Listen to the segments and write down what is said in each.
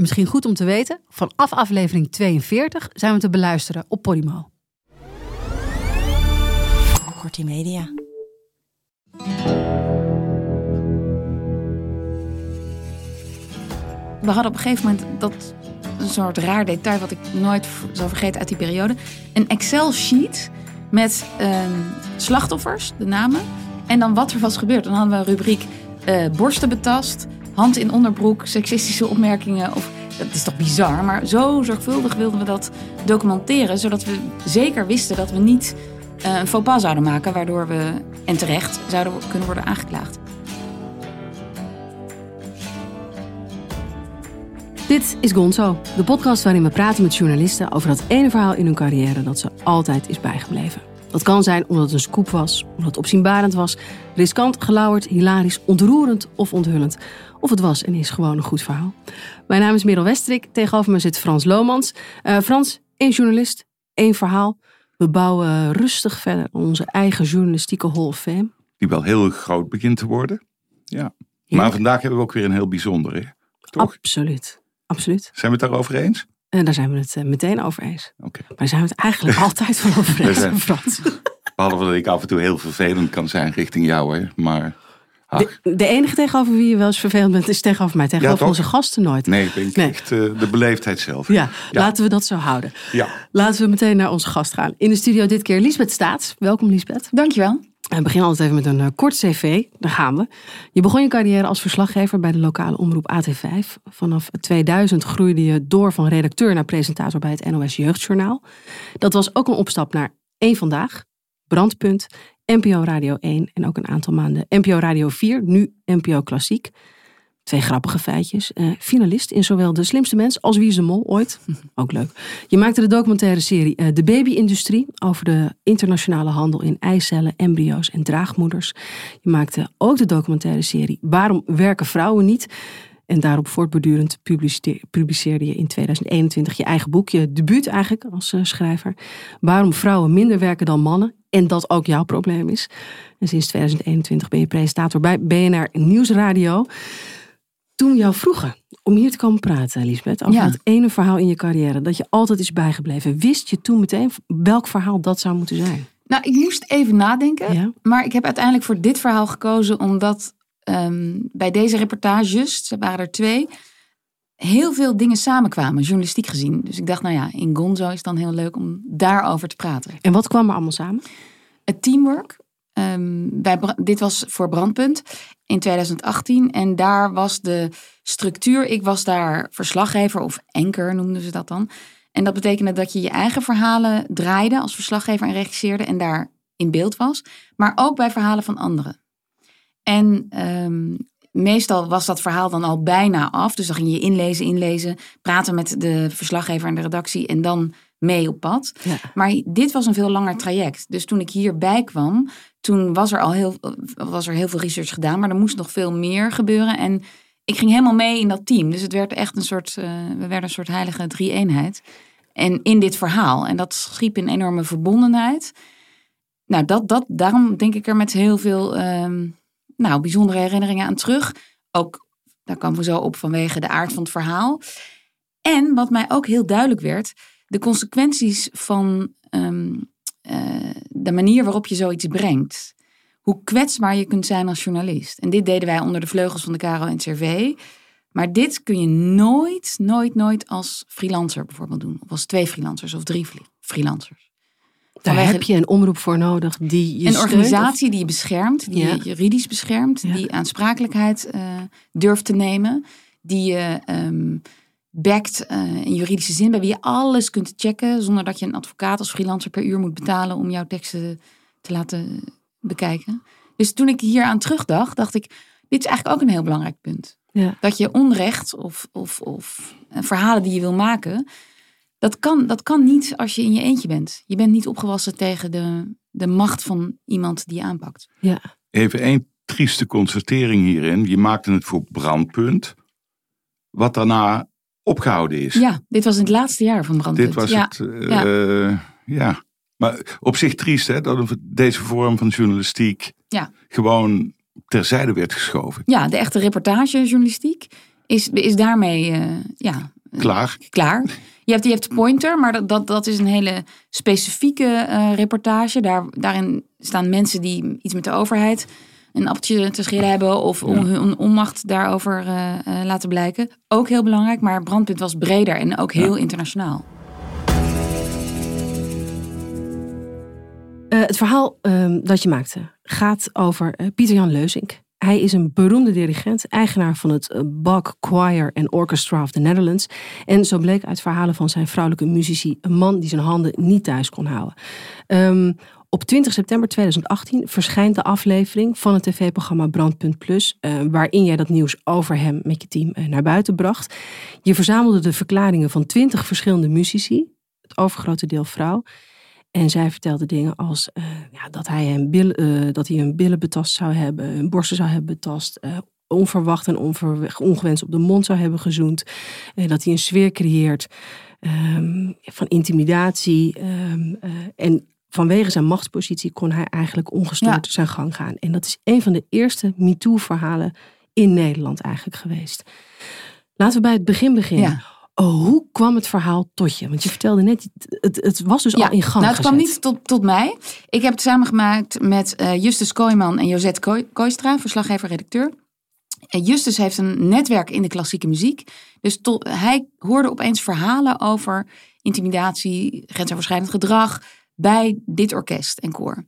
Misschien goed om te weten, vanaf aflevering 42 zijn we te beluisteren op Podimo. Kortie Media. We hadden op een gegeven moment dat een soort raar detail wat ik nooit zal vergeten uit die periode. Een Excel-sheet met ehm, slachtoffers, de namen. En dan wat er was gebeurd. Dan hadden we een rubriek eh, borsten betast, hand in onderbroek, seksistische opmerkingen. Of, dat is toch bizar, maar zo zorgvuldig wilden we dat documenteren. Zodat we zeker wisten dat we niet eh, een faux pas zouden maken. Waardoor we, en terecht, zouden kunnen worden aangeklaagd. Dit is Gonzo, de podcast waarin we praten met journalisten over dat ene verhaal in hun carrière dat ze altijd is bijgebleven. Dat kan zijn omdat het een scoop was, omdat het opzienbarend was, riskant, gelauwerd, hilarisch, ontroerend of onthullend. Of het was en is gewoon een goed verhaal. Mijn naam is Merel Westrik, tegenover me zit Frans Lomans. Uh, Frans, één journalist, één verhaal. We bouwen rustig verder onze eigen journalistieke Hall of Fame. Die wel heel groot begint te worden. Ja. Maar vandaag hebben we ook weer een heel bijzondere. Toch? Absoluut. Absoluut. Zijn we het daarover eens? En daar zijn we het eh, meteen over eens. Oké. Maar daar zijn we het eigenlijk altijd van over eens, zijn, Frans. Behalve dat ik af en toe heel vervelend kan zijn richting jou, hè. Maar... De, de, enige tegenover wie je wel eens vervelend bent, is tegenover mij. Tegenover onze gasten nooit. Nee, ik denk nee. echt uh, de beleefdheid zelf. Ja, laten we dat zo houden. Ja. Laten we meteen naar onze gast gaan. In de studio dit keer Liesbeth Staats. Welkom Liesbeth. Dankjewel. We beginnen altijd even met een uh, kort cv. Daar gaan we. Je begon je carrière als verslaggever bij de lokale omroep AT5. Vanaf 2000 groeide je door van redacteur naar presentator bij het NOS Jeugdjournaal. Dat was ook een opstap naar één Vandaag, Brandpunt, NPO Radio 1 en ook een aantal maanden NPO Radio 4, nu NPO Klassiek. Twee grappige feitjes. Uh, finalist in zowel De Slimste Mens als Wie is de Mol ooit. Ook leuk. Je maakte de documentaire serie uh, De Baby-industrie over de internationale handel in eicellen, embryo's en draagmoeders. Je maakte ook de documentaire serie Waarom werken vrouwen niet? En daarop voortbordurend publiceerde je in 2021 je eigen boek, je debuut eigenlijk als uh, schrijver. Waarom vrouwen minder werken dan mannen en dat ook jouw probleem is. En sinds 2021 ben je presentator bij BNR Nieuwsradio. Toen jou vroegen om hier te komen praten, Lisbeth, over het ene verhaal in je carrière dat je altijd is bijgebleven, wist je toen meteen welk verhaal dat zou moeten zijn? Nou, ik moest even nadenken, maar ik heb uiteindelijk voor dit verhaal gekozen omdat um, bij deze reportages, er waren er twee, heel veel dingen samenkwamen, journalistiek gezien. Dus ik dacht, nou ja, in Gonzo is het dan heel leuk om daarover te praten. En wat kwam er allemaal samen? Het teamwork. Bij, dit was voor Brandpunt in 2018. En daar was de structuur. Ik was daar verslaggever of anker noemden ze dat dan. En dat betekende dat je je eigen verhalen draaide als verslaggever en regisseerde en daar in beeld was. Maar ook bij verhalen van anderen. En um, meestal was dat verhaal dan al bijna af. Dus dan ging je inlezen, inlezen, praten met de verslaggever en de redactie en dan mee op pad. Ja. Maar dit was een veel langer traject. Dus toen ik hierbij kwam, toen was er al heel, was er heel veel research gedaan, maar er moest nog veel meer gebeuren. En ik ging helemaal mee in dat team. Dus het werd echt een soort, uh, we werden een soort heilige drie-eenheid. En in dit verhaal. En dat schiep een enorme verbondenheid. Nou, dat, dat, daarom denk ik er met heel veel um, nou, bijzondere herinneringen aan terug. Ook, daar komen we zo op vanwege de aard van het verhaal. En wat mij ook heel duidelijk werd, de consequenties van um, uh, de manier waarop je zoiets brengt. Hoe kwetsbaar je kunt zijn als journalist. En dit deden wij onder de vleugels van de Caro en CV. Maar dit kun je nooit, nooit, nooit als freelancer bijvoorbeeld doen. Of als twee freelancers of drie freelancers. Daar heb je een omroep voor nodig die je Een organisatie die je beschermt, die je juridisch beschermt, die aansprakelijkheid uh, durft te nemen, die je um, backt uh, in juridische zin, bij wie je alles kunt checken zonder dat je een advocaat als freelancer per uur moet betalen om jouw teksten te laten bekijken. Dus toen ik hier aan terugdacht, dacht ik, dit is eigenlijk ook een heel belangrijk punt. Ja. Dat je onrecht of, of, of verhalen die je wil maken, Dat kan, dat kan niet als je in je eentje bent. Je bent niet opgewassen tegen de, de macht van iemand die je aanpakt. Ja. Even één trieste constatering hierin. Je maakte het voor brandpunt. Wat daarna opgehouden is. Ja, dit was het laatste jaar van Brandpunt. Dit was ja. het. eh, ja. Maar op zich triest hè, dat deze vorm van journalistiek Ja. gewoon terzijde werd geschoven. Ja, de echte reportagejournalistiek is, is daarmee eh, ja, Klaar. klaar. Je hebt, je hebt Pointer, maar dat, dat, dat is een hele specifieke eh, reportage. Daar, daarin staan mensen die iets met de overheid een appeltje te schillen hebben of om hun onmacht daarover eh, eh, laten blijken. Ook heel belangrijk, maar Brandpunt was breder en ook heel internationaal. Eh, het verhaal ehm, dat je maakte gaat over eh, Pieter-Jan Leusink. Hij is een beroemde dirigent, eigenaar van het Bach Choir and Orchestra of the Netherlands. En zo bleek uit verhalen van zijn vrouwelijke muzici een man die zijn handen niet thuis kon houden. Ehm, op 20 september 2018 verschijnt de aflevering van het tv-programma Brandpunt Plus, eh, waarin jij dat nieuws over hem met je team eh, naar buiten bracht. Je verzamelde de verklaringen van 20 verschillende muzici, het overgrote deel vrouw. En zij vertelde dingen als eh, ja, dat, hij een bil, eh, dat hij hun billen betast zou hebben, hun borsten zou hebben betast, onverwacht en ongewenst op de mond zou hebben gezoend. dat hij een sfeer creëert ehm, van intimidatie. ehm, eh, en vanwege zijn machtspositie kon hij eigenlijk ongestoord Ja. zijn gang gaan. En dat is een van de eerste MeToo-verhalen in Nederland eigenlijk geweest. Laten we bij het begin beginnen. Ja. Oh, hoe kwam het verhaal tot je? Want je vertelde net, het, het was dus al in gang nou, het kwam niet tot, tot mij. Ik heb het samengemaakt met eh, Justus Kooijman en Josette Kooi- Kooistra, verslaggever-redacteur. En Justus heeft een netwerk in de klassieke muziek. Dus tot, hij hoorde opeens verhalen over intimidatie, grensoverschrijdend gedrag bij dit orkest en koor.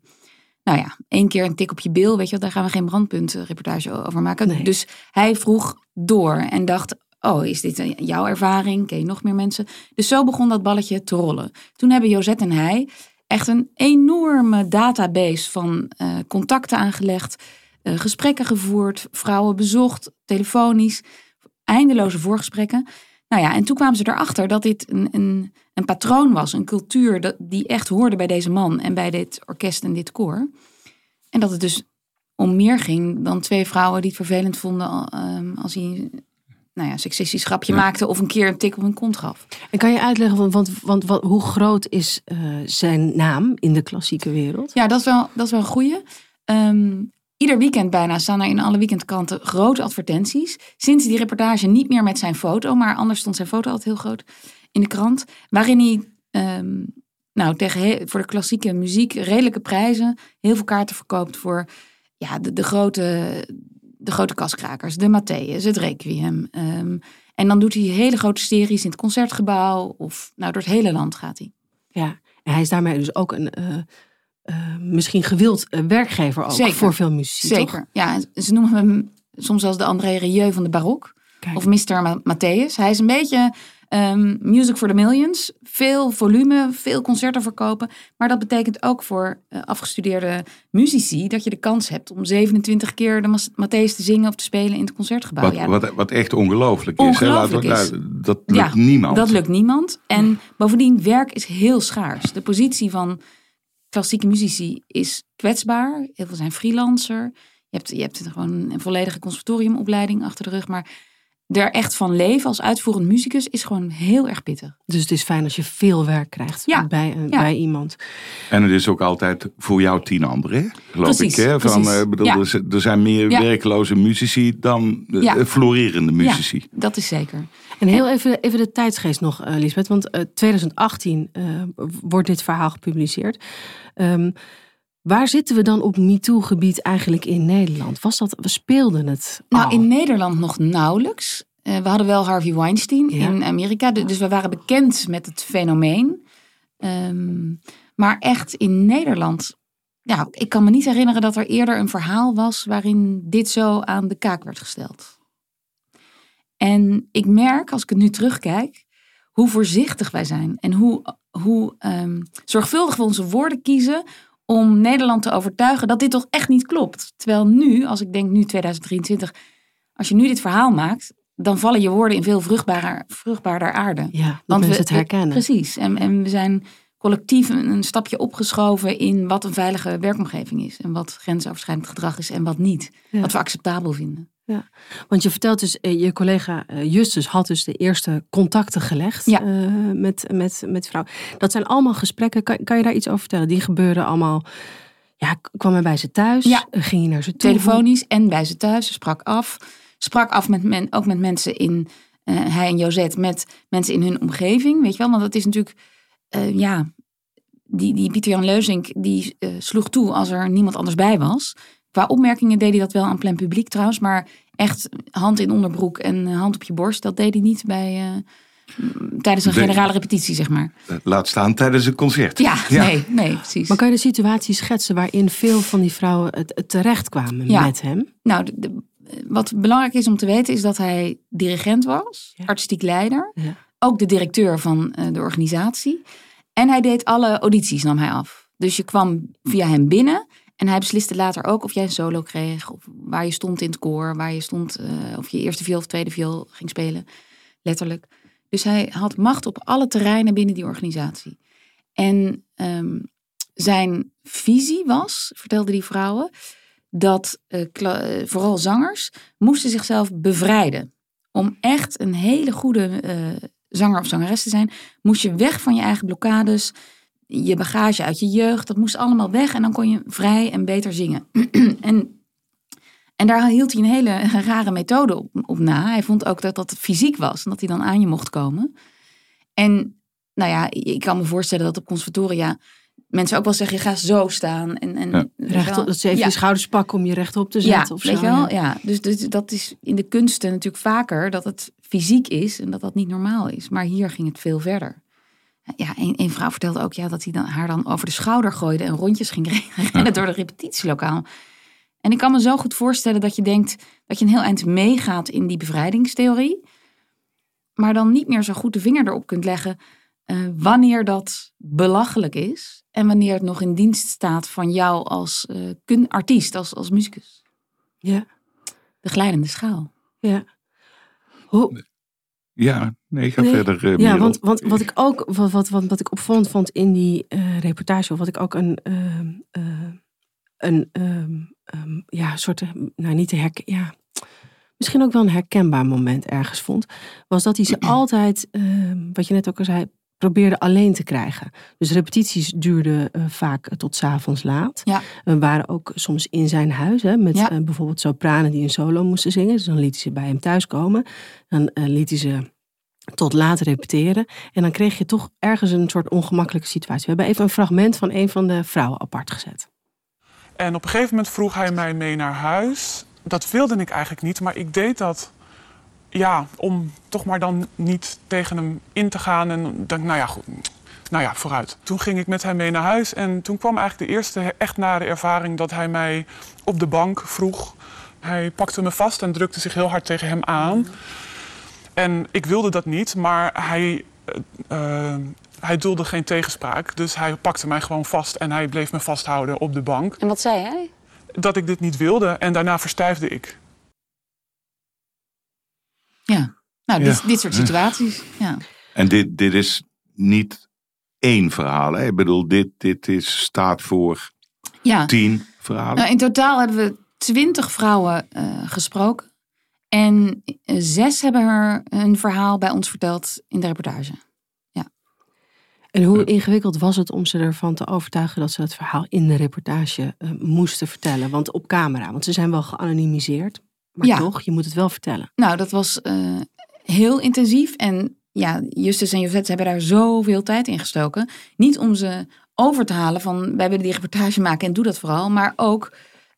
Nou ja, één keer een tik op je bil, weet je wel, daar gaan we geen brandpuntreportage over maken. Nee. Dus hij vroeg door en dacht, oh, is dit jouw ervaring? Ken je nog meer mensen? Dus zo begon dat balletje te rollen. Toen hebben Josette en hij echt een enorme database van eh, contacten aangelegd, eh, gesprekken gevoerd, vrouwen bezocht, telefonisch, eindeloze voorgesprekken. Nou ja, en toen kwamen ze erachter dat dit een, een, een patroon was, een cultuur dat, die echt hoorde bij deze man en bij dit orkest en dit koor. En dat het dus om meer ging dan twee vrouwen die het vervelend vonden ehm, als hij nou ja, een seksistisch grapje maakte of een keer een tik op hun kont gaf. En kan je uitleggen, want, want, want wat, hoe groot is eh, zijn naam in de klassieke wereld? Ja, dat is wel, dat is wel een goeie. Ehm, ieder weekend bijna staan er in alle weekendkranten grote advertenties. Sinds die reportage niet meer met zijn foto, maar anders stond zijn foto altijd heel groot in de krant. Waarin hij ehm, nou, tegen voor de klassieke muziek redelijke prijzen heel veel kaarten verkoopt voor ja, de, de, grote, de grote kaskrakers. De Matthäus, het Requiem. Ehm, en dan doet hij hele grote series in het concertgebouw of nou, door het hele land gaat hij. Ja, en hij is daarmee dus ook een eh, eh, misschien gewild eh, werkgever ook Zeker. voor veel muziek. toch? Zeker. Ja, ze noemen hem soms als de André Rieu van de barok. Kijk. Of Mr. Ma- Matthäus. Hij is een beetje ehm, music for the millions. Veel volume, veel concerten verkopen. Maar dat betekent ook voor eh, afgestudeerde muzici... dat je de kans hebt om 27 keer de Mas- Matthäus te zingen of te spelen in het concertgebouw. Wat, Ja, wat, wat echt ongelooflijk is. hè. Dat lukt Ja, niemand. Dat lukt niemand. En bovendien, werk is heel schaars. De positie van klassieke muzici is kwetsbaar. Heel veel zijn freelancer. Je hebt, je hebt gewoon een volledige conservatoriumopleiding achter de rug. Maar er echt van leven als uitvoerend muzikus is gewoon heel erg pittig. Dus het is fijn als je veel werk krijgt Ja, bij, ja. bij iemand. En het is ook altijd voor jou tien anderen, geloof Precies, ik. Hè? Van, eh, bedoel, Ja. er, zijn meer Ja. werkloze muzici dan eh, Ja. florerende muzici. Ja, dat is zeker. En heel even, even de tijdsgeest nog, eh Lisbeth. Want eh 2018 eh, wordt dit verhaal gepubliceerd. Ehm, waar zitten we dan op MeToo-gebied eigenlijk in Nederland? Was dat, we speelden het Nou, in Nederland nog nauwelijks. Eh, we hadden wel Harvey Weinstein Ja. in Amerika. du- Dus we waren bekend met het fenomeen. Ehm, maar echt in Nederland... Ja, ik kan me niet herinneren dat er eerder een verhaal was... waarin dit zo aan de kaak werd gesteld. En ik merk, als ik het nu terugkijk... hoe voorzichtig wij zijn. En hoe, hoe ehm, zorgvuldig we onze woorden kiezen... om Nederland te overtuigen dat dit toch echt niet klopt. Terwijl nu, als ik denk nu 2023... als je nu dit verhaal maakt, dan vallen je woorden in veel vruchtbaarder, vruchtbaarder aarde. Ja, Want we, het herkennen. Precies. En, en we zijn collectief een, een stapje opgeschoven in wat een veilige werkomgeving is. En wat grensoverschrijdend gedrag is en wat niet. Ja. Wat we acceptabel vinden. Want je vertelt dus, eh, je collega eh, Justus had dus de eerste contacten gelegd Ja. eh, met, met, met vrouw. Dat zijn allemaal gesprekken, kan, kan je daar iets over vertellen? Die gebeurden allemaal, ja, kwam hij bij ze thuis? Ja. Ging je naar ze toe? Telefonisch en bij ze thuis. Ze sprak af. Sprak af met men, ook met mensen in, eh, hij en Josette, met mensen in hun omgeving. Weet je wel, want dat is natuurlijk, eh, ja, die, die Pieter-Jan Leuzink, die sloeg toe als er niemand anders bij was. Qua opmerkingen deed hij dat wel aan plein publiek trouwens, maar echt hand in onderbroek en eh, hand op je borst, dat deed hij niet bij, eh, tijdens een generale repetitie, zeg maar. Laat staan tijdens een concert. Ja, nee, nee, precies. Maar kan je de situatie schetsen waarin veel van die vrouwen het, het terechtkwamen Ja. met hem? Nou, de- de- wat belangrijk is om te weten is dat hij dirigent was, Ja. artistiek leider, Ja. ook de directeur van eh, de organisatie. En hij deed alle audities, nam hij af. Dus je kwam via hem binnen en hij besliste later ook of jij een solo kreeg, of waar je stond in het koor, waar je stond, eh, of je eerste viool of tweede viool ging spelen, letterlijk. Dus hij had macht op alle terreinen binnen die organisatie. En ehm, zijn visie was, vertelden die vrouwen, dat eh, eh, vooral zangers moesten zichzelf bevrijden. Om echt een hele goede zanger of zangeres te zijn, moest je weg van je eigen blokkades, je bagage uit je jeugd, dat moest allemaal weg en dan kon je vrij en beter zingen. en, en daar hield hij een hele rare methode op, op na. Hij vond ook dat dat fysiek was en dat hij dan aan je mocht komen. En nou ja, ik kan me voorstellen dat op conservatoria mensen ook wel zeggen, je gaat zo staan. En, en, Ja. weet je Rechtop, wel. dat ze even Ja. je schouders pakken om je rechtop te Ja, zetten of weet zo. je wel? ja. Ja, dus, dus dat is in de kunsten natuurlijk vaker dat het fysiek is en dat dat niet normaal is. Maar hier ging het veel verder. Ja, een, een vrouw vertelde ook ja, dat hij dan, haar dan over de schouder gooide en rondjes ging rennen door de repetitielokaal. En ik kan me zo goed voorstellen dat je denkt dat je een heel eind meegaat in die bevrijdingstheorie. Maar dan niet meer zo goed de vinger erop kunt leggen eh, wanneer dat belachelijk is. En wanneer het nog in dienst staat van jou als kun, artiest, als, als muzikus. Ja, De glijdende schaal. ja. Hoe, Ja, nee, ga Nee. verder. eh, Ja, want, want wat ik ook wat, wat, wat, wat ik opvallend vond in die eh, reportage, of wat ik ook een, ehm, eh, een ehm, ehm, ja, soort, nou niet te herken, ja, misschien ook wel een herkenbaar moment ergens vond, was dat hij ze altijd, wat je net ook al zei, probeerde alleen te krijgen. Dus repetities duurden eh, vaak eh, tot 's avonds laat. Ja. We waren ook soms in zijn huis, hè, met Ja. eh, bijvoorbeeld sopranen die een solo moesten zingen. Dus dan liet hij ze bij hem thuiskomen. Dan liet hij ze tot laat repeteren. En dan kreeg je toch ergens een soort ongemakkelijke situatie. We hebben even een fragment van een van de vrouwen apart gezet. En op een gegeven moment vroeg hij mij mee naar huis. Dat wilde ik eigenlijk niet, maar ik deed dat ja, om toch maar dan niet tegen hem in te gaan. En denk, nou ja, goed, nou ja, vooruit. Toen ging ik met hem mee naar huis en toen kwam eigenlijk de eerste echt nare ervaring dat hij mij op de bank vroeg. Hij pakte me vast en drukte zich heel hard tegen hem aan. En ik wilde dat niet, maar hij, eh, hij dulde geen tegenspraak. Dus hij pakte mij gewoon vast en hij bleef me vasthouden op de bank. En wat zei hij? Dat ik dit niet wilde en daarna verstijfde ik. Ja. Nou, Ja. dit, dit soort situaties. Ja. En dit, dit is niet één verhaal. Hè? Ik bedoel, dit, dit is, staat voor ja. tien verhalen. Nou, in totaal hebben we twintig vrouwen eh, gesproken. En eh, zes hebben er een verhaal bij ons verteld in de reportage. En hoe Ja. ingewikkeld was het om ze ervan te overtuigen dat ze het verhaal in de reportage eh, moesten vertellen? Want op camera, want ze zijn wel geanonimiseerd. Maar Ja. toch, je moet het wel vertellen. Nou, dat was eh, heel intensief. En ja, Justus en Josette hebben daar zoveel tijd in gestoken. Niet om ze over te halen van wij willen die reportage maken en doe dat vooral. Maar ook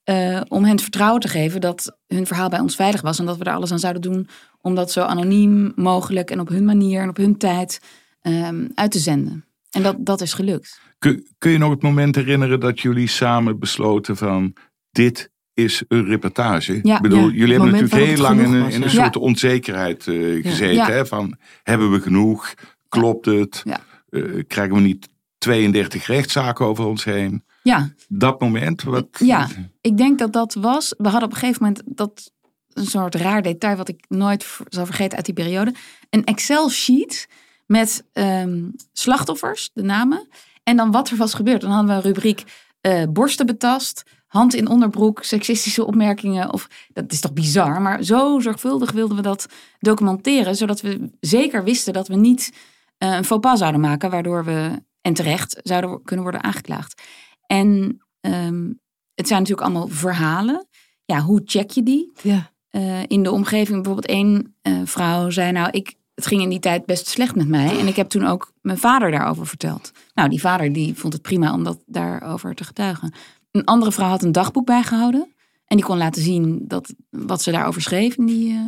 eh, om hen het vertrouwen te geven dat hun verhaal bij ons veilig was. En dat we er alles aan zouden doen om dat zo anoniem mogelijk en op hun manier en op hun tijd ehm, uit te zenden. En dat, dat is gelukt. Kun, kun je nog het moment herinneren dat jullie samen besloten van dit is een reportage? Ja. ik bedoel, Ja, jullie hebben natuurlijk heel lang in, een- in soort onzekerheid eh, gezeten. Hè? Van, hebben we genoeg? Klopt het? Eh, krijgen we niet 32 rechtszaken over ons heen? Ja, Dat moment? Wat, Ja. ik denk dat dat was. We hadden op een gegeven moment dat een soort raar detail wat ik nooit zal vergeten uit die periode. Een Excel-sheet met ehm, slachtoffers, de namen. En dan wat er was gebeurd. Dan hadden we een rubriek eh, borsten betast, hand in onderbroek, seksistische opmerkingen. Of, dat is toch bizar, maar zo zorgvuldig wilden we dat documenteren. Zodat we zeker wisten dat we niet eh, een faux pas zouden maken. Waardoor we, en terecht, zouden kunnen worden aangeklaagd. En ehm, het zijn natuurlijk allemaal verhalen. Ja, hoe check je die? Ja. eh, in de omgeving. Bijvoorbeeld één eh, vrouw zei nou, ik, het ging in die tijd best slecht met mij. En ik heb toen ook mijn vader daarover verteld. Nou, die vader die vond het prima om dat daarover te getuigen. Een andere vrouw had een dagboek bijgehouden. En die kon laten zien dat, wat ze daarover schreef in die, eh,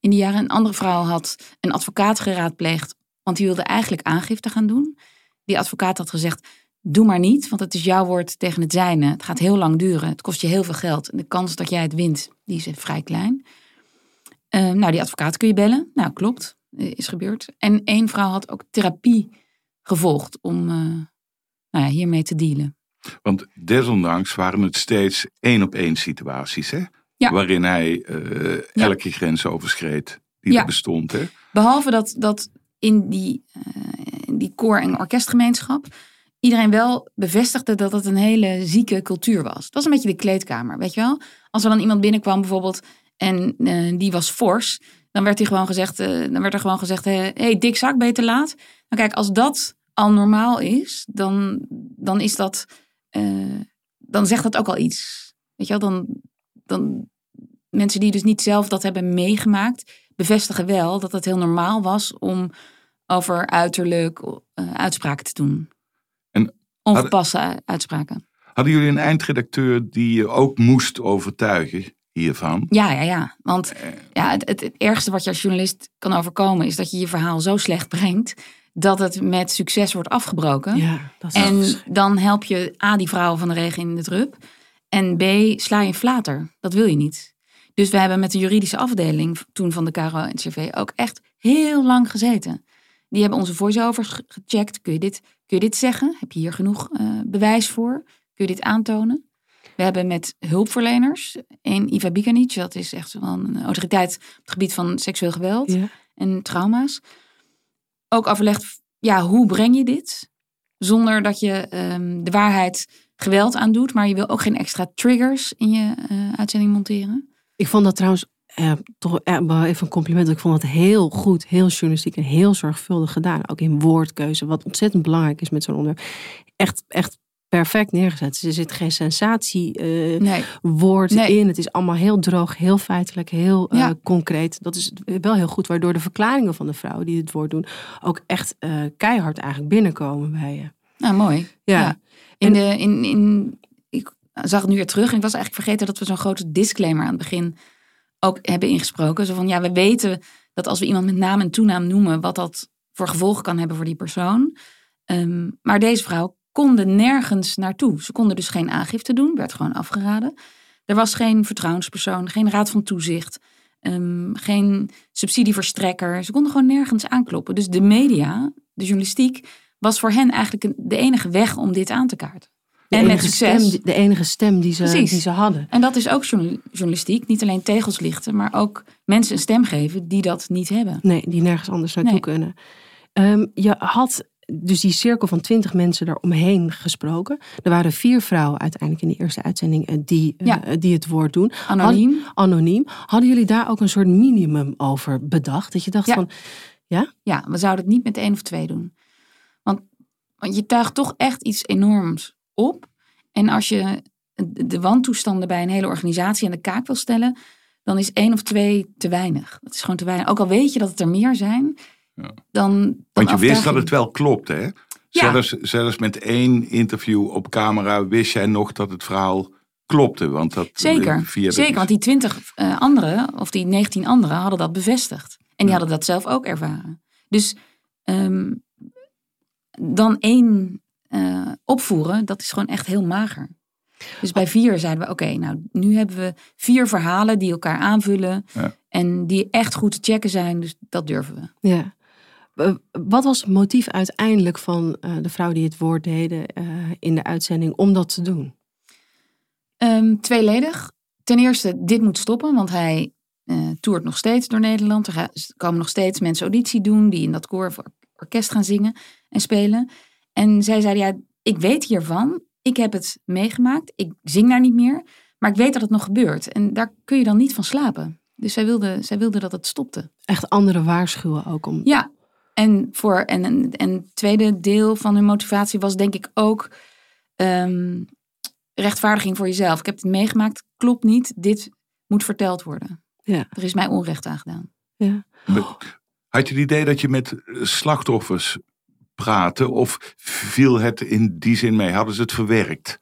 in die jaren. Een andere vrouw had een advocaat geraadpleegd. Want die wilde eigenlijk aangifte gaan doen. Die advocaat had gezegd, doe maar niet. Want het is jouw woord tegen het zijne. Het gaat heel lang duren. Het kost je heel veel geld. En de kans dat jij het wint, die is vrij klein. Eh, nou, die advocaat kun je bellen. Nou, klopt. Eh, Is gebeurd. En één vrouw had ook therapie gevolgd om eh, nou ja, hiermee te dealen. Want desondanks waren het steeds één op één situaties, hè? Ja. Waarin hij eh, elke grens overschreed die Ja. er bestond, hè? Behalve dat, dat in die, eh, in die koor- en orkestgemeenschap iedereen wel bevestigde dat het een hele zieke cultuur was. Het was een beetje de kleedkamer, weet je wel? Als er dan iemand binnenkwam bijvoorbeeld en eh, die was fors, dan werd, hij gewoon gezegd, dan werd er gewoon gezegd, hé hey, dik zak, te laat? Nou kijk, als dat al normaal is, dan, dan is dat, eh, dan zegt dat ook al iets. Weet je wel, dan, dan mensen die dus niet zelf dat hebben meegemaakt, bevestigen wel dat het heel normaal was om over uiterlijk eh, uitspraken te doen. En Ongepaste uitspraken. Hadden jullie een eindredacteur die je ook moest overtuigen hiervan? Ja, ja, ja. Want ja, het, het, het ergste wat je als journalist kan overkomen is dat je je verhaal zo slecht brengt dat het met succes wordt afgebroken. Ja, dat is En dan help je A, die vrouwen van de regen in de drup. En B, sla je flater. Dat wil je niet. Dus we hebben met de juridische afdeling toen van de KRO en CV ook echt heel lang gezeten. Die hebben onze voice-overs ge- gecheckt. Kun je dit, kun je dit zeggen? Heb je hier genoeg eh, bewijs voor? Kun je dit aantonen? We hebben met hulpverleners, één Iva Bikanic, dat is echt wel een autoriteit op het gebied van seksueel geweld Ja. en trauma's. Ook overlegd, ja, hoe breng je dit? Zonder dat je ehm, de waarheid geweld aandoet, maar je wil ook geen extra triggers in je eh, uitzending monteren. Ik vond dat trouwens eh, toch eh, even een compliment. Ik vond het heel goed, heel journalistiek en heel zorgvuldig gedaan. Ook in woordkeuze, wat ontzettend belangrijk is met zo'n onderwerp. Echt, echt perfect neergezet. Er zit geen sensatie eh, Nee, Nee. in. Het is allemaal heel droog, heel feitelijk, heel eh, Ja. concreet. Dat is wel heel goed, waardoor de verklaringen van de vrouwen die het woord doen ook echt eh, keihard eigenlijk binnenkomen bij je. nou mooi. Ja. Ja. In de, in, in, ik zag het nu weer terug en ik was eigenlijk vergeten dat we zo'n grote disclaimer aan het begin ook hebben ingesproken. Zo van ja, we weten dat als we iemand met naam en toenaam noemen, wat dat voor gevolgen kan hebben voor die persoon. Ehm, maar deze vrouw konden nergens naartoe. Ze konden dus geen aangifte doen, werd gewoon afgeraden. Er was geen vertrouwenspersoon, geen raad van toezicht, ehm, geen subsidieverstrekker. Ze konden gewoon nergens aankloppen. Dus de media, de journalistiek, was voor hen eigenlijk de enige weg om dit aan te kaarten. De en met succes. Stem, de enige stem die ze, Precies. die ze hadden. En dat is ook journal- journalistiek. Niet alleen tegels lichten, maar ook mensen een stem geven die dat niet hebben. Nee, die nergens anders naartoe Nee. kunnen. Ehm, je had dus die cirkel van twintig mensen eromheen gesproken. Er waren vier vrouwen uiteindelijk in de eerste uitzending eh, die, eh, Ja. die het woord doen. Anoniem. Had- anoniem. Hadden jullie daar ook een soort minimum over bedacht? Dat je dacht Ja. van, Ja, we zouden het niet met één of twee doen. Want, want je tuigt toch echt iets enorms op. En als je de de wantoestanden bij een hele organisatie aan de kaak wil stellen, dan is één of twee te weinig. Dat is gewoon te weinig. Ook al weet je dat het er meer zijn, Ja. dan. dan Want je wist dat het wel klopt, hè? Ja. Zelfs, zelfs met één interview op camera wist jij nog dat het verhaal klopte. Want dat, Zeker, via zeker. Want die twintig anderen, of die 19 anderen, hadden dat bevestigd. En die hadden dat zelf ook ervaren. Dus ehm, dan één eh, opvoeren, dat is gewoon echt heel mager. Dus bij vier zeiden we, oké, nou nu hebben we vier verhalen die elkaar aanvullen. Ja. En die echt goed te checken zijn, dus dat durven we. ja. Eh, Wat was het motief uiteindelijk van eh, de vrouw die het woord deden eh, in de uitzending om dat te doen? Ehm, tweeledig. Ten eerste, dit moet stoppen, want hij toert nog steeds door Nederland. Er gaan- er komen nog steeds mensen auditie doen die in dat koor of orkest gaan zingen en spelen. En zij zeiden, ja, ik weet hiervan. Ik heb het meegemaakt. Ik zing daar niet meer. Maar ik weet dat het nog gebeurt. En daar kun je dan niet van slapen. Dus zij wilde, zij wilde dat het stopte. Echt andere waarschuwen ook om. Ja, en, voor, en, en, en het tweede deel van hun motivatie was denk ik ook ehm, rechtvaardiging voor jezelf. Ik heb het meegemaakt, klopt niet, dit moet verteld worden. Ja. Er is mij onrecht aangedaan. Ja. Had je het idee dat je met slachtoffers praatte? Of viel het in die zin mee? Hadden ze het verwerkt?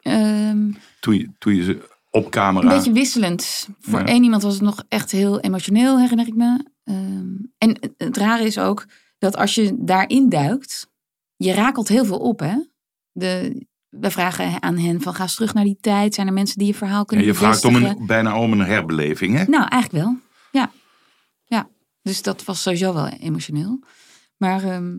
Ehm, Toen je, toen je ze op camera... een beetje wisselend. Voor Ja. één iemand was het nog echt heel emotioneel, herinner ik me. Ehm, en het, rare is ook dat als je daarin duikt, je rakelt heel veel op. Hè? De, we vragen aan hen van ga eens terug naar die tijd. Zijn er mensen die je verhaal Ja, kunnen je vraagt om een, bijna om een herbeleving, hè? Nou, eigenlijk wel. Ja. ja. Dus dat was sowieso wel emotioneel. Maar ehm,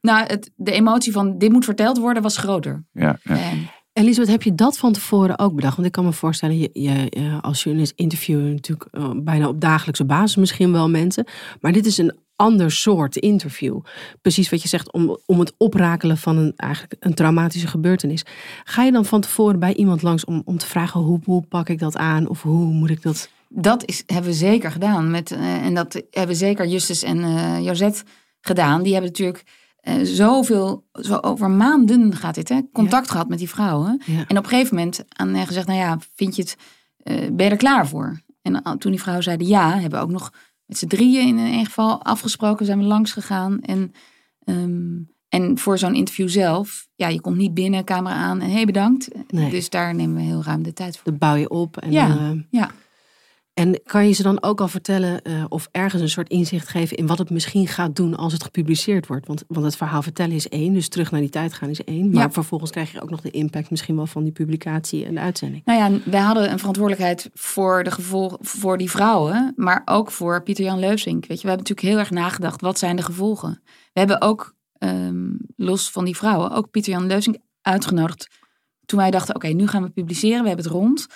nou, het, de emotie van dit moet verteld worden was groter. Ja, ja. En, Elisabeth, heb je dat van tevoren ook bedacht? Want ik kan me voorstellen, je, je, als journalist interview je natuurlijk eh, bijna op dagelijkse basis misschien wel mensen. Maar dit is een ander soort interview. Precies wat je zegt, om, om het oprakelen van een, eigenlijk een traumatische gebeurtenis. Ga je dan van tevoren bij iemand langs om, om te vragen hoe, hoe pak ik dat aan? Of hoe moet ik dat... dat is, hebben we zeker gedaan. Met, eh, en dat hebben zeker Justus en eh Josette gedaan. Die hebben natuurlijk eh, zoveel, zo over maanden gaat dit, hè, contact gehad met die vrouwen. Ja. En op een gegeven moment aan hen gezegd, nou ja, vind je het, eh, ben je er klaar voor? En toen die vrouwen zeiden ja, hebben we ook nog met z'n drieën in een geval afgesproken, zijn we langs gegaan. En, ehm, en voor zo'n interview zelf, ja, je komt niet binnen, camera aan en hey, bedankt. Nee. Dus daar nemen we heel ruim de tijd voor. Dat bouw je op. En, Ja, dan, eh, ja. En kan je ze dan ook al vertellen eh, of ergens een soort inzicht geven in wat het misschien gaat doen als het gepubliceerd wordt? Want, want het verhaal vertellen is één, dus terug naar die tijd gaan is één. Maar Ja. vervolgens krijg je ook nog de impact misschien wel van die publicatie en de uitzending. Nou ja, wij hadden een verantwoordelijkheid voor de gevolgen voor die vrouwen, maar ook voor Pieter-Jan Leusink. Weet je, we hebben natuurlijk heel erg nagedacht, wat zijn de gevolgen? We hebben ook, ehm, los van die vrouwen, ook Pieter-Jan Leusink uitgenodigd. Toen wij dachten, oké, nu gaan we publiceren, we hebben het rond.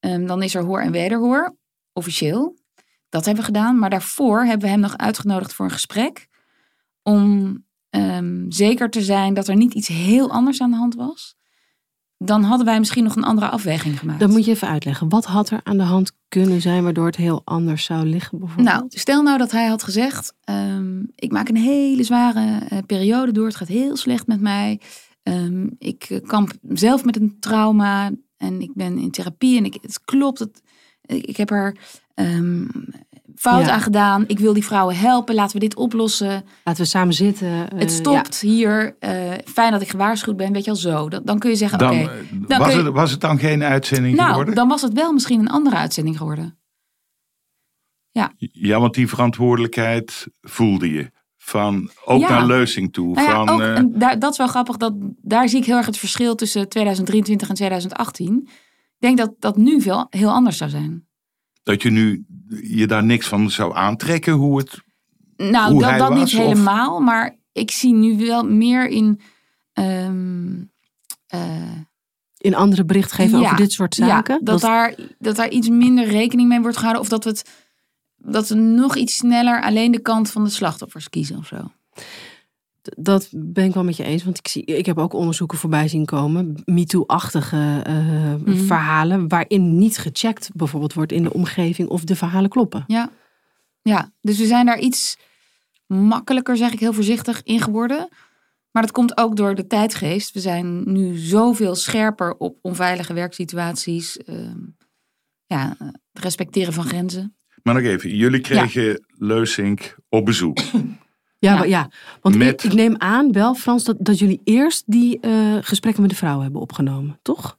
Ehm, dan is er hoor en wederhoor, officieel. Dat hebben we gedaan, maar daarvoor hebben we hem nog uitgenodigd voor een gesprek. Om ehm, zeker te zijn dat er niet iets heel anders aan de hand was dan hadden wij misschien nog een andere afweging gemaakt. Dat moet je even uitleggen. Wat had er aan de hand kunnen zijn waardoor het heel anders zou liggen bijvoorbeeld? Nou, stel nou dat hij had gezegd: ehm, Ik maak een hele zware eh, periode door. Het gaat heel slecht met mij. Ehm, ik eh, kamp zelf met een trauma. En ik ben in therapie. En ik, het klopt. Het, ik, heb er ehm, fout Ja. aan gedaan. Ik wil die vrouwen helpen. Laten we dit oplossen. Laten we samen zitten. eh, het stopt hier. Eh, fijn dat ik gewaarschuwd ben. Weet je al zo. Dan, dan kun je zeggen: Oké. eh, dan was, je- het, was het dan geen uitzending nou, geworden? dan was het wel misschien een andere uitzending geworden. Ja, want die verantwoordelijkheid voelde je. Van, ook Ja. naar Leusing toe. Nou ja, van, ook, eh, en daar, dat is wel grappig. Dat, daar zie ik heel erg het verschil tussen 2023 en 2018. Ik denk dat dat nu veel, heel anders zou zijn. dat je nu je daar niks van zou aantrekken. Hoe het, Nou, Hoe dat, hij dat was, niet of- helemaal. Maar ik zie nu wel meer in... ehm, eh, In andere berichtgeving Ja, over dit soort zaken. Ja, dat, daar, dat daar iets minder rekening mee wordt gehouden. Of dat we, het, dat we nog iets sneller alleen de kant van de slachtoffers kiezen of zo. Dat ben ik wel met je eens. Want ik, zie, ik heb ook onderzoeken voorbij zien komen. MeToo-achtige eh, Mhm. verhalen. Waarin niet gecheckt bijvoorbeeld wordt in de omgeving of de verhalen kloppen. Ja. ja, dus we zijn daar iets makkelijker, zeg ik heel voorzichtig, in geworden. Maar dat komt ook door de tijdgeest. We zijn nu zoveel scherper op onveilige werksituaties. ehm, ja, het respecteren van grenzen. maar nog even, jullie kregen Leusink op bezoek. Ja, Ja. maar ja. want Met- ik, ik neem aan wel, Frans, dat, dat jullie eerst die eh, gesprekken met de vrouwen hebben opgenomen, toch?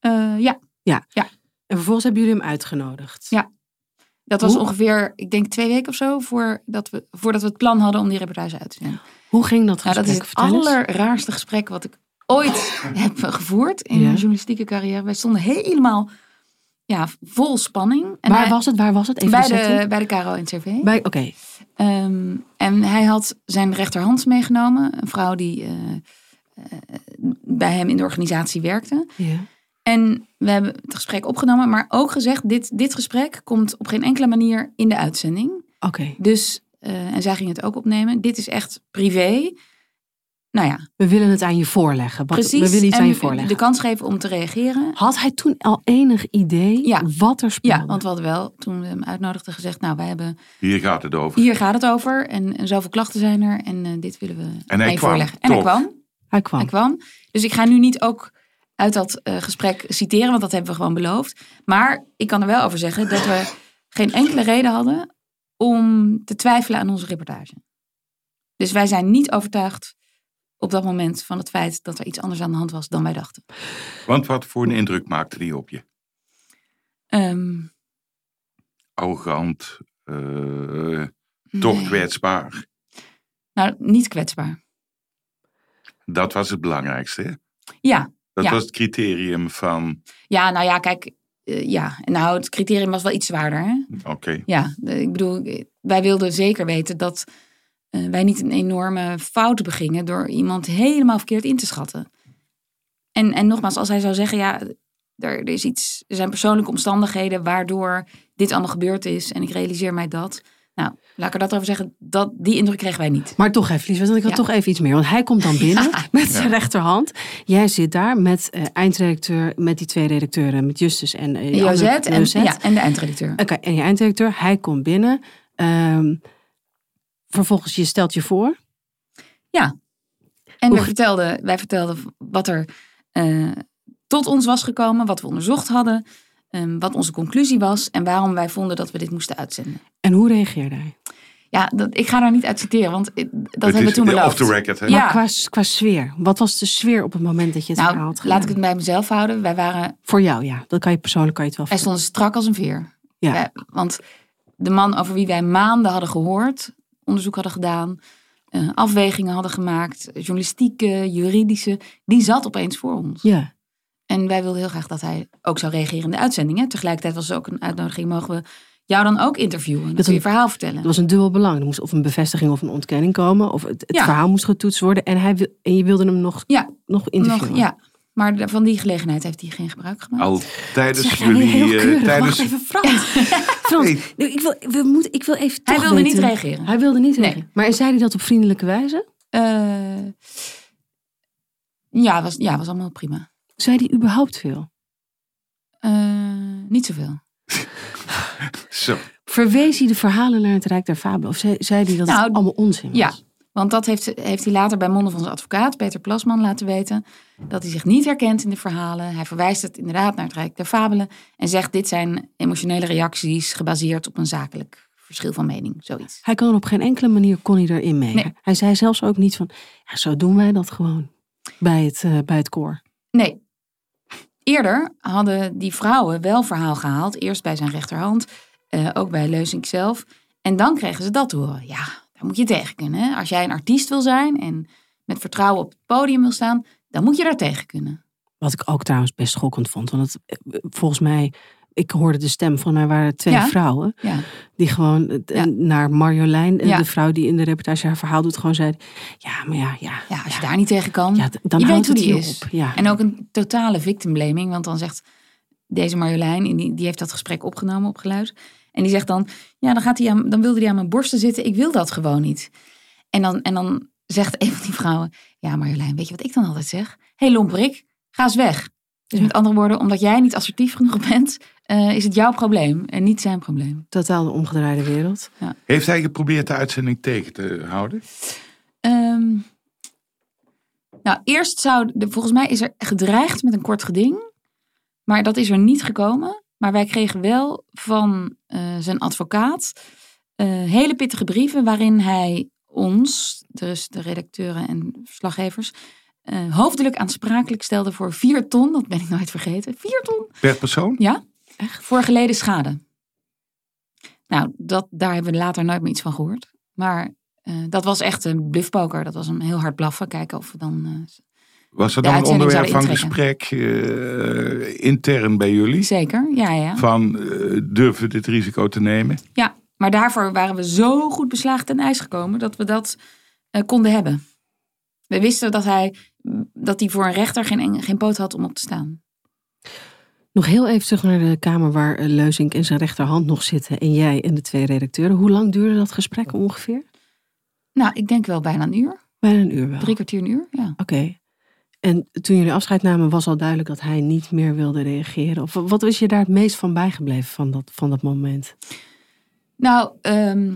Eh, ja, En vervolgens hebben jullie hem uitgenodigd. Ja. dat was Hoe- ongeveer, ik denk twee weken of zo, voordat we, voordat we het plan hadden om die reportage uit te zenden. Hoe ging dat Nou, gesprek? dat is het Vertel eens. allerraarste gesprek wat ik ooit heb gevoerd in Ja. mijn journalistieke carrière. Wij stonden helemaal ja, vol spanning. En Waar hij- was het? Waar was het? Even bij, de bij de Caro NCV. Bij, Oké, Ehm, en hij had zijn rechterhand meegenomen. Een vrouw die eh, eh, bij hem in de organisatie werkte. ja. En we hebben het gesprek opgenomen, maar ook gezegd: dit, dit gesprek komt op geen enkele manier in de uitzending. Oké. Dus, eh, en zij ging het ook opnemen. Dit is echt privé. Nou ja, We willen het aan je voorleggen. Precies. We willen iets en aan je voorleggen. de kans geven om te reageren. Had hij toen al enig idee Ja. wat er speelde? Ja, want we hadden wel, toen we hem uitnodigden, gezegd: Nou, wij hebben Hier gaat het over. hier gaat het over. En, en zoveel klachten zijn er. En eh, dit willen we En hij aan je kwam, voorleggen. En hij kwam. hij kwam. Hij kwam. Dus ik ga nu niet ook uit dat eh, gesprek citeren, want dat hebben we gewoon beloofd. Maar ik kan er wel over zeggen dat we geen enkele reden hadden om te twijfelen aan onze reportage. Dus wij zijn niet overtuigd op dat moment van het feit dat er iets anders aan de hand was dan wij dachten. Want wat voor een indruk maakte die op je? Ehm, Arrogant, eh, toch nee. kwetsbaar. Nou, niet kwetsbaar. Dat was het belangrijkste. Hè? Ja, Dat Ja. was het criterium van, ja nou ja, kijk. eh, ja, nou, het criterium was wel iets zwaarder. Oké, Ja, ik bedoel, wij wilden zeker weten dat wij niet een enorme fout begingen door iemand helemaal verkeerd in te schatten. En, en nogmaals, als hij zou zeggen, ja, er, er is iets, er zijn persoonlijke omstandigheden waardoor dit allemaal gebeurd is en ik realiseer mij dat. Nou, laat ik er dat over zeggen, dat, die indruk kregen wij niet. Maar toch even, Lies, want ik had Ja. toch even iets meer. Want hij komt dan binnen Ja. met zijn rechterhand. Jij zit daar met eh, eindredacteur, met die twee redacteuren, met Justus en eh, andere- Josette en, en de eindredacteur. Oké, en je eindredacteur, hij komt binnen. Ehm, vervolgens, je stelt je voor. En Hoe- wij vertelden, wij vertelden wat er eh, tot ons was gekomen, wat we onderzocht hadden, ehm, wat onze conclusie was en waarom wij vonden dat we dit moesten uitzenden. En hoe reageerde hij? Ja, dat, ik ga daar niet uit citeren, want ik- dat het hebben we toen beloofd. off the record. Hè? Ja. Maar qua, qua sfeer, wat was de sfeer op het moment dat je het verhaal Nou, had laat ik het bij mezelf houden. Wij, waren, Voor jou, ja. Dat kan je persoonlijk kan je het wel wij vertellen. stonden strak als een veer. Ja. Wij- want de man over wie wij maanden hadden gehoord, onderzoek hadden gedaan, eh, afwegingen hadden gemaakt, journalistieke, juridische, die zat opeens voor ons. Ja. En wij wilden heel graag dat hij ook zou reageren in de uitzendingen. Tegelijkertijd was er ook een uitnodiging, mogen we jou dan ook interviewen? Dat Dat kun je verhaal vertellen. Dat was een dubbel belang. Er moest of een bevestiging of een ontkenning komen. Of het, het Ja. verhaal moest getoetst worden. En, hij, wil- en je wilde hem nog, Ja, nog interviewen. Nog, ja, maar van die gelegenheid heeft hij geen gebruik gemaakt. Al tijdens jullie... heel eh, keurig. tijdens, Wacht even, Frans. Frans, ik, wil, we moeten, ik wil even Hij wilde niet reageren. Hij wilde niet Nee. reageren. Maar zei hij dat op vriendelijke wijze? Eh, ja, was, ja, was allemaal prima. Zei hij überhaupt veel? Eh, niet zoveel. Zo, Verwees hij de verhalen naar het Rijk der Fabelen? Of zei, zei hij dat Nou, het allemaal onzin was? Ja, want dat heeft, heeft hij later bij monden van zijn advocaat, Peter Plasman, laten weten. Dat hij zich niet herkent in de verhalen. Hij verwijst het inderdaad naar het Rijk der Fabelen. En zegt dit zijn emotionele reacties gebaseerd op een zakelijk verschil van mening. Zoiets. Hij kon op geen enkele manier kon hij erin mee. Nee. Hij zei zelfs ook niet van, ja, zo doen wij dat gewoon bij het, eh, bij het koor. Nee. Eerder hadden die vrouwen wel verhaal gehaald. Eerst bij zijn rechterhand, eh, ook bij Leusink zelf. En dan kregen ze dat te horen. Ja, daar moet je tegen kunnen. Hè? Als jij een artiest wil zijn en met vertrouwen op het podium wil staan, dan moet je daar tegen kunnen. Wat ik ook trouwens best schokkend vond. Want het, eh, volgens mij, ik hoorde de stem van mij waren twee Ja. vrouwen. Ja, Die gewoon eh, Ja. naar Marjolein, eh, de vrouw die in de reportage haar verhaal doet, gewoon zei: Ja, maar ja, ja. ja als je daar niet tegen kan. ja, dan je weet hoe die is. op. Ja. En ook een totale victim blaming. Want dan zegt deze Marjolein, die, die heeft dat gesprek opgenomen op geluid. En die zegt dan, ja, dan, gaat hij aan, dan wilde hij aan mijn borsten zitten. Ik wil dat gewoon niet. En dan, en dan zegt een van die vrouwen, ja Marjolein, weet je wat ik dan altijd zeg? Hé hey, lomperik, ga eens weg. Dus Ja. met andere woorden, omdat jij niet assertief genoeg bent, eh, is het jouw probleem en niet zijn probleem. Totaal de omgedraaide wereld. heeft hij geprobeerd de uitzending tegen te houden? Ehm, nou, eerst zou, de, volgens mij is er gedreigd met een kort geding. Maar dat is er niet gekomen. Maar wij kregen wel van eh, zijn advocaat eh, hele pittige brieven waarin hij ons, dus de redacteuren en verslaggevers, eh, hoofdelijk aansprakelijk stelde voor vier ton. Dat ben ik nooit vergeten. Vier ton Per persoon? ja, echt. Voor geleden schade. Nou, dat, daar hebben we later nooit meer iets van gehoord. Maar eh, dat was echt een bluffpoker. Dat was een heel hard blaffen. Kijken of we dan... Was er De dan een onderwerp van gesprek eh, intern bij jullie? zeker, ja, ja. Van eh, durven we dit risico te nemen? Ja, maar daarvoor waren we zo goed beslagen ten ijs gekomen... dat we dat eh, konden hebben. We wisten dat hij, dat hij voor een rechter geen, geen poot had om op te staan. Nog heel even terug naar de kamer waar Leuzink en zijn rechterhand nog zitten. En jij en de twee redacteuren. Hoe lang duurde dat gesprek ongeveer? Nou, ik denk wel bijna een uur. Bijna een uur wel. Drie kwartier, een uur, ja. Oké. En toen jullie afscheid namen, was al duidelijk dat hij niet meer wilde reageren. Of wat was je daar het meest van bijgebleven van dat, van dat moment? Nou, ehm,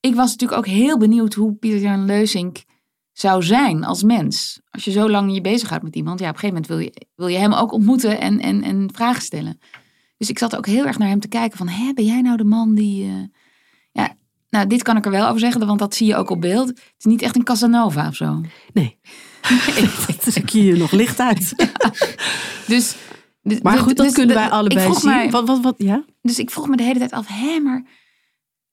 ik was natuurlijk ook heel benieuwd hoe Pieter Jan Leusink zou zijn als mens. Als je zo lang je bezighoudt met iemand, ja, op een gegeven moment wil je, wil je hem ook ontmoeten en, en, en vragen stellen. Dus ik zat ook heel erg naar hem te kijken van, hè, ben jij nou de man die... eh, nou, dit kan ik er wel over zeggen, want dat zie je ook op beeld. Het is niet echt een Casanova of zo. Nee. dat is ik hier nog licht uit. Dus, dus- Maar goed, dat dus kunnen wij allebei ik vroeg zien. mij- Wat, wat, wat, ja? Dus ik vroeg me de hele tijd af, hè, maar,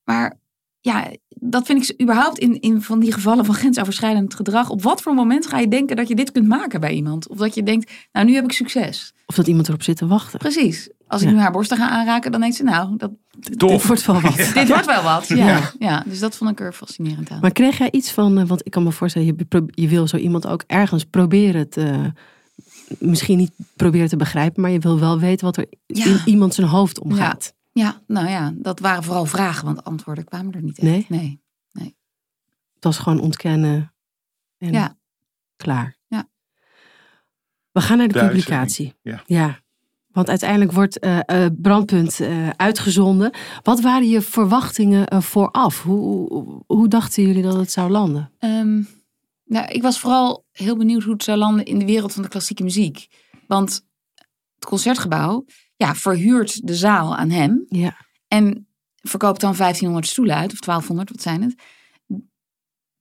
maar ja, dat vind ik überhaupt in, in van die gevallen van grensoverschrijdend gedrag. Op wat voor moment ga je denken dat je dit kunt maken bij iemand? Of dat je denkt, nou, nu heb ik succes. Of dat iemand erop zit te wachten. Precies. Als ik Ja. nu haar borsten ga aanraken, dan denkt ze, nou, dat, Dit wordt wel wat. dit wordt wel wat. Ja. Ja. Ja. dus dat vond ik er fascinerend aan. Maar kreeg jij iets van, eh, want ik kan me voorstellen, je, je wil zo iemand ook ergens proberen te, misschien niet proberen te begrijpen, maar je wil wel weten wat er Ja. in iemand zijn hoofd omgaat. Ja, nou ja, dat waren vooral vragen, want antwoorden kwamen er niet Nee? echt. Nee. Het was gewoon ontkennen en Ja. klaar. Ja. We gaan naar de, De publicatie. Ja, want uiteindelijk wordt eh, eh, Brandpunt eh, uitgezonden. Wat waren je verwachtingen vooraf? Hoe, hoe, hoe dachten jullie dat het zou landen? Ehm, nou, ik was vooral heel benieuwd hoe het zou landen in de wereld van de klassieke muziek. Want het concertgebouw ja, verhuurt de zaal aan hem. Ja. En verkoopt dan 1500 stoelen uit, of 1200, wat zijn het?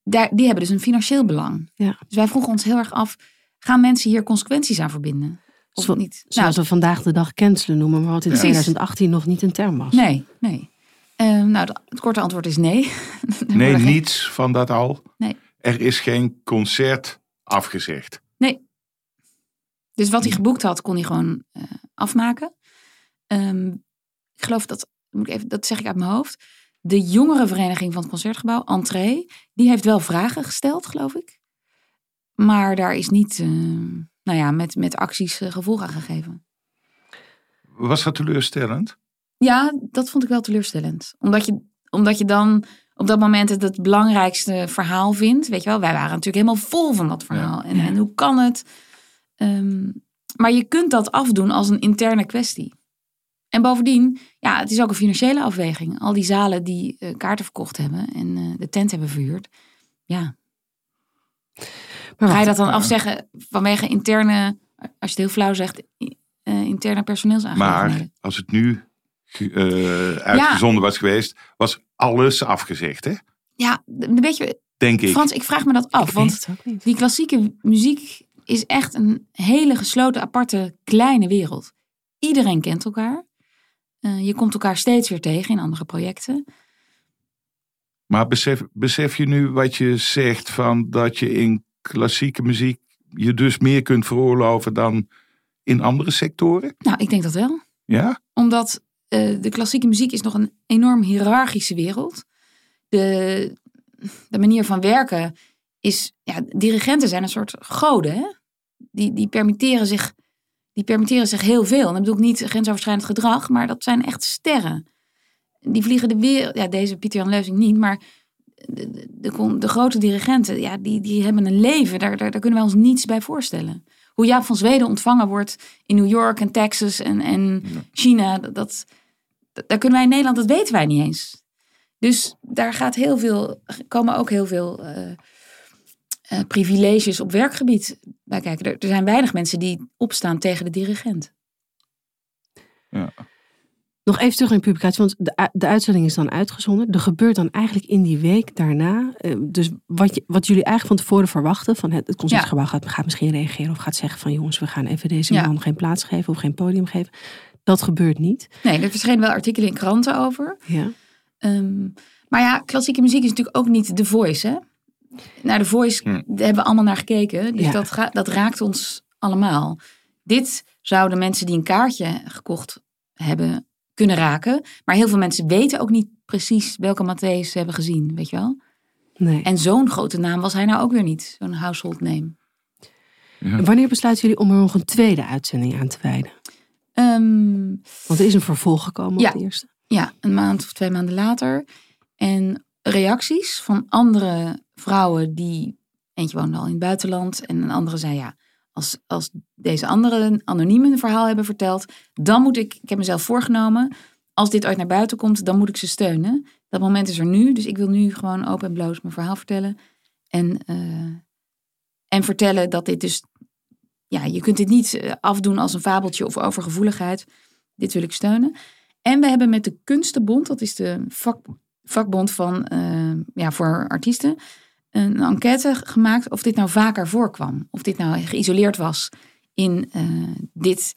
Daar, die hebben dus een financieel belang. Ja. Dus wij vroegen ons heel erg af, gaan mensen hier consequenties aan verbinden? Of Zo- niet? Zoals Nou, we vandaag de dag cancelen noemen, maar wat in Ja. 2018 nog niet een term was. nee, nee. Ehm, nou, het korte antwoord is nee. Nee, geen- niets van dat al. Nee. Er is geen concert afgezegd. Dus wat hij geboekt had, kon hij gewoon eh, afmaken. Ehm, ik geloof dat, moet ik even, dat zeg ik uit mijn hoofd. De jongerenvereniging van het Concertgebouw, Entree, die heeft wel vragen gesteld, geloof ik. Maar daar is niet, eh, nou ja, met, met acties eh, gevolg aan gegeven. Was dat teleurstellend? Ja, dat vond ik wel teleurstellend. Omdat je, omdat je dan op dat moment het, het belangrijkste verhaal vindt. Weet je wel, wij waren natuurlijk helemaal vol van dat verhaal. En, en hoe kan het? Ehm, maar je kunt dat afdoen als een interne kwestie. En bovendien, ja, het is ook een financiële afweging. Al die zalen die eh, kaarten verkocht hebben en eh, de tent hebben verhuurd. Ja, Maar ga je dat dan afzeggen vanwege interne, als je het heel flauw zegt, eh, interne personeelsaangelegenheden? Maar als het nu eh, uitgezonden was geweest, was alles afgezegd, hè? Ja, d- weet je, Denk ik. Frans, ik vraag me dat af. ik Want. Die klassieke muziek is echt een hele gesloten, aparte, kleine wereld. Iedereen kent elkaar. Eh, je komt elkaar steeds weer tegen in andere projecten. Maar besef, besef je nu wat je zegt van dat je in klassieke muziek je dus meer kunt veroorloven dan in andere sectoren? Nou, ik denk dat wel. Ja? Omdat eh, de klassieke muziek is nog een enorm hiërarchische wereld. De, de manier van werken is... Ja, dirigenten zijn een soort goden. Hè? Die, die, permitteren zich, die permitteren zich heel veel. En dat bedoel ik niet grensoverschrijdend gedrag, maar dat zijn echt sterren. Die vliegen de wereld... Ja, deze Pieter Jan Leusing niet, maar... De, de, de, de grote dirigenten, ja, die, die hebben een leven. Daar, daar, daar kunnen wij ons niets bij voorstellen. Hoe Jaap van Zweden ontvangen wordt in New York en Texas en, en China. Dat, dat, daar kunnen wij in Nederland, dat weten wij niet eens. Dus daar gaat heel veel, komen ook heel veel eh, eh, privileges op werkgebied bij kijken. Er, er zijn weinig mensen die opstaan tegen de dirigent. ja. Nog even terug naar de publicatie, want de, de uitzending is dan uitgezonden. Er gebeurt dan eigenlijk in die week daarna, eh, dus wat, je, wat jullie eigenlijk van tevoren verwachten, van het, het concertgebouw gaat, gaat misschien reageren of gaat zeggen van jongens, we gaan even deze Ja. man geen plaats geven of geen podium geven. Dat gebeurt niet. Nee, er verschenen wel artikelen in kranten over. Ja. Ehm, maar ja, klassieke muziek is natuurlijk ook niet The Voice, hè? Naar The Voice Hm. daar hebben we allemaal naar gekeken. Dus Ja. dat, ga- dat raakt ons allemaal. Dit zouden mensen die een kaartje gekocht hebben kunnen raken. Maar heel veel mensen weten ook niet precies welke Matthäus ze hebben gezien, weet je wel? Nee. En zo'n grote naam was hij nou ook weer niet. Zo'n household name. Wanneer besluiten jullie om er nog een tweede uitzending aan te wijden? Ehm, Want er is een vervolg gekomen Ja. op de eerste. ja, een maand of twee maanden later. En reacties van andere vrouwen die... Eentje woonde al in het buitenland en een andere zei ja... Als, als deze anderen anoniem een verhaal hebben verteld... dan moet ik... Ik heb mezelf voorgenomen... Als dit ooit naar buiten komt, dan moet ik ze steunen. Dat moment is er nu. Dus ik wil nu gewoon open en bloot mijn verhaal vertellen. En, eh, en vertellen dat dit dus... Ja, je kunt dit niet eh, afdoen als een fabeltje of overgevoeligheid. Dit wil ik steunen. En we hebben met de Kunstenbond, dat is de vak, vakbond van, eh, ja, voor artiesten, een enquête gemaakt of dit nou vaker voorkwam. Of dit nou geïsoleerd was in eh, dit,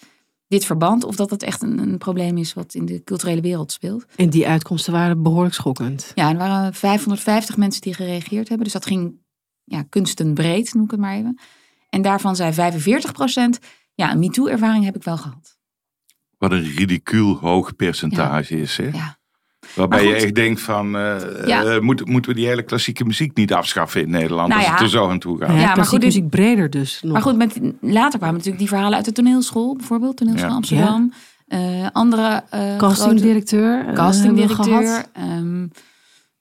dit verband. Of dat het echt een, een probleem is wat in de culturele wereld speelt. En die uitkomsten waren behoorlijk schokkend. Ja, er waren 550 mensen die gereageerd hebben. Dus dat ging ja, kunstenbreed, noem ik het maar even. En daarvan zei 45% ja, een MeToo-ervaring heb ik wel gehad. Wat een ridicuul hoog percentage is. Hè? Ja. Waarbij Maar je echt denkt van, eh, Ja. eh, moet- moeten we die hele klassieke muziek niet afschaffen in Nederland Nou als ja. het er zo aan toe gaat? Ja, maar goed, dit- muziek breder dus. Nog. Maar goed, met, later kwamen natuurlijk die verhalen uit de toneelschool, bijvoorbeeld. Toneelschool Ja. Amsterdam. Eh, andere eh, castingdirecteur. eh, castingdirecteur. gehad. ehm,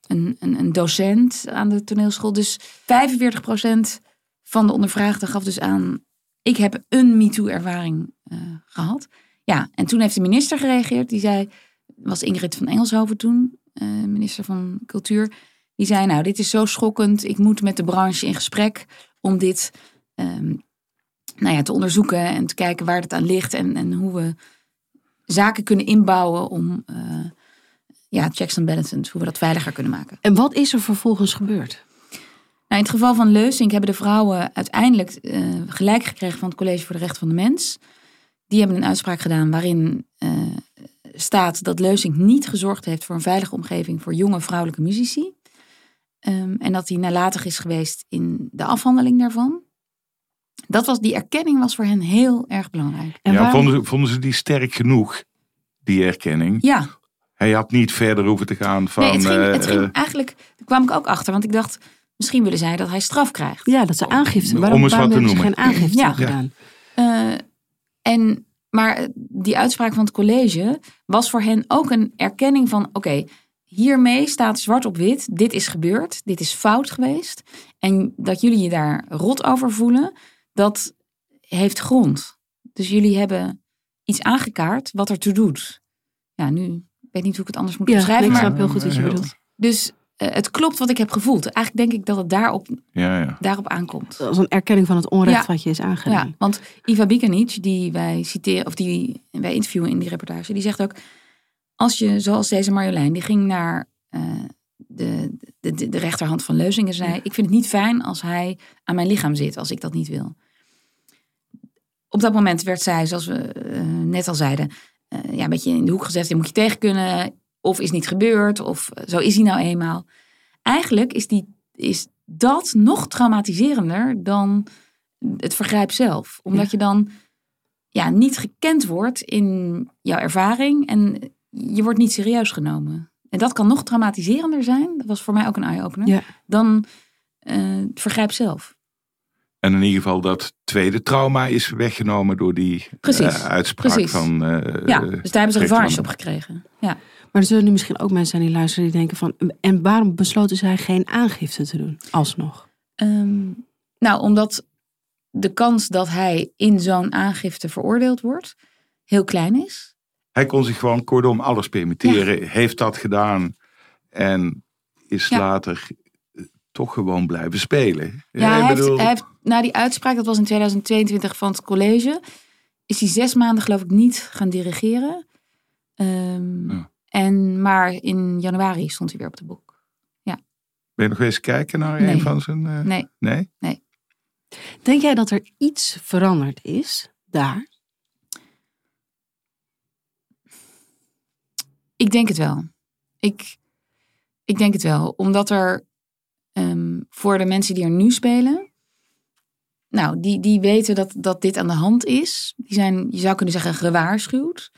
een, een, een docent aan de toneelschool. Dus 45% van de ondervraagden gaf dus aan... ik heb een MeToo-ervaring eh, gehad. Ja, en toen heeft de minister gereageerd. Die zei, was Ingrid van Engelshoven toen, eh, minister van Cultuur. Die zei, nou, dit is zo schokkend. Ik moet met de branche in gesprek om dit ehm, nou ja, te onderzoeken en te kijken waar het aan ligt en, en hoe we zaken kunnen inbouwen om eh, ja, checks and balances, hoe we dat veiliger kunnen maken. En wat is er vervolgens gebeurd? Nou, in het geval van Leusink hebben de vrouwen uiteindelijk eh, gelijk gekregen van het College voor de Rechten van de Mens. Die hebben een uitspraak gedaan waarin staat dat Leusink niet gezorgd heeft voor een veilige omgeving voor jonge vrouwelijke muzici. Ehm, en dat hij nalatig is geweest in de afhandeling daarvan. Dat was, die erkenning was voor hen heel erg belangrijk. En ja, waarom- vonden, ze, vonden ze die sterk genoeg, die erkenning? Ja, Hij had niet verder hoeven te gaan van... nee, het ging, het eh, ging eigenlijk, daar kwam ik ook achter, want ik dacht, misschien willen zij dat hij straf krijgt. Ja, dat ze aangifte. Om Waarom, eens wat waarom te hebben ze noemen. geen aangifte Ja. gedaan? Eh, en, maar die uitspraak van het college was voor hen ook een erkenning van: oké, hiermee staat zwart op wit, dit is gebeurd, dit is fout geweest. En dat jullie je daar rot over voelen, dat heeft grond. Dus jullie hebben iets aangekaart wat ertoe doet. Ja, nu ik weet niet hoe ik het anders moet Ja, beschrijven, nee, ik maar snap heel goed wat je bedoelt. dus eh, het klopt wat ik heb gevoeld. Eigenlijk denk ik dat het daarop, Ja, ja. daarop aankomt. Als een erkenning van het onrecht Ja. wat je is aangedaan. Ja, want Iva Bikanic, die wij citeren, of die wij interviewen in die reportage, die zegt ook: als je, zoals deze Marjolein, die ging naar eh, de, de, de, de rechterhand van Leuzingen, zei: Ik vind het niet fijn als hij aan mijn lichaam zit, als ik dat niet wil. Op dat moment werd zij, zoals we eh, net al zeiden, eh, ja, een beetje in de hoek gezet: die moet je tegen kunnen, of is niet gebeurd, of eh, zo is hij nou eenmaal. Eigenlijk is, die, is dat nog traumatiserender dan het vergrijp zelf. Omdat Ja. je dan ja, niet gekend wordt in jouw ervaring en je wordt niet serieus genomen. En dat kan nog traumatiserender zijn, dat was voor mij ook een eye-opener, Ja. dan eh, het vergrijp zelf. En in ieder geval dat tweede trauma is weggenomen door die Precies, eh, uitspraak precies. van... eh, Ja, dus daar hebben ze revanche van- op gekregen. Ja. Maar er zullen nu misschien ook mensen zijn die luisteren die denken van... En waarom besloten zij geen aangifte te doen? Alsnog. Ehm, nou, omdat de kans dat hij in zo'n aangifte veroordeeld wordt heel klein is. Hij kon zich gewoon kortom alles permitteren. Heeft dat gedaan. En is Ja. later eh, toch gewoon blijven spelen. Ja, hij, heeft, bedoel, hij heeft na die uitspraak, dat was in 2022 van het college, is hij zes maanden geloof ik niet gaan dirigeren. Ehm, Ja. En, maar in januari stond hij weer op de boek. Ben je nog eens kijken naar Nee. een van zijn... eh, Nee, nee? Denk jij dat er iets veranderd is daar? ik denk het wel. Ik, ik denk het wel. Omdat er ehm, voor de mensen die er nu spelen, nou, die, die weten dat, dat dit aan de hand is. Die zijn, je zou kunnen zeggen, gewaarschuwd.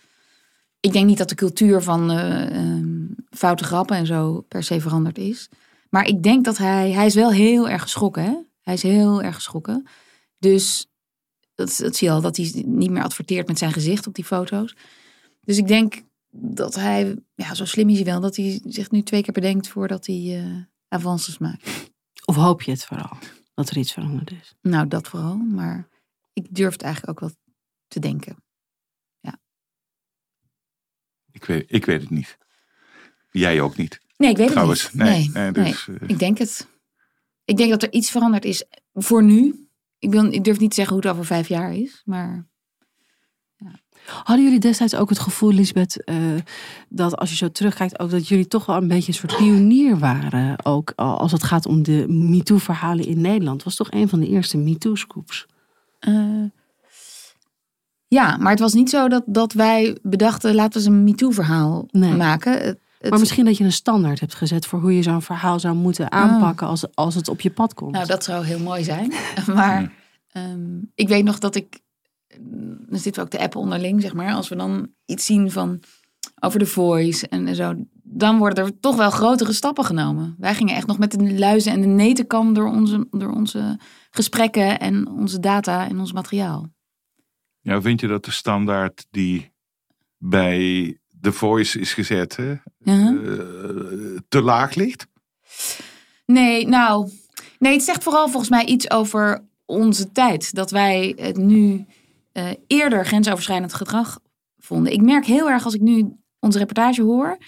Ik denk niet dat de cultuur van ehm, foute grappen en zo per se veranderd is. Maar ik denk dat hij, hij is wel heel erg geschrokken. Hè? Hij is heel erg geschrokken. Dus Dat, dat zie je al, dat hij niet meer adverteert met zijn gezicht op die foto's. Dus ik denk dat hij, ja, zo slim is hij wel, dat hij zich nu twee keer bedenkt voordat hij eh avances maakt. Of hoop je het vooral? Dat er iets veranderd is. Nou, dat vooral. Maar ik durf het eigenlijk ook wel te denken. Ik weet, ik weet het niet. Jij ook niet. Nee, ik weet Trouwens, het niet. nee, nee, nee, dus, nee. eh, Ik denk het. Ik denk dat er iets veranderd is voor nu. Ik, wil, ik durf niet te zeggen hoe het over vijf jaar is. Maar Hadden jullie destijds ook het gevoel, Lisbeth, eh, dat als je zo terugkijkt, ook dat jullie toch wel een beetje een soort pionier waren, ook als het gaat om de MeToo-verhalen in Nederland? Het was toch een van de eerste MeToo-scoops? eh, ja, maar het was niet zo dat, dat wij bedachten, laten we eens een MeToo-verhaal Nee. maken. Het- Maar misschien dat je een standaard hebt gezet voor hoe je zo'n verhaal zou moeten aanpakken als, als het op je pad komt. Nou, dat zou heel mooi zijn. maar ehm, ik weet nog dat ik. Dan zitten we ook te appen onderling, zeg maar. Als we dan iets zien van over de voice en, en zo. Dan worden er toch wel grotere stappen genomen. Wij gingen echt nog met de luizen en de netenkam door onze, door onze gesprekken en onze data en ons materiaal. Ja, vind je dat de standaard die bij The Voice is gezet hè, Ja. eh, te laag ligt? Nee, nou, nee, het zegt vooral volgens mij iets over onze tijd. Dat wij het nu eh, eerder grensoverschrijdend gedrag vonden. Ik merk heel erg als ik nu onze reportage hoor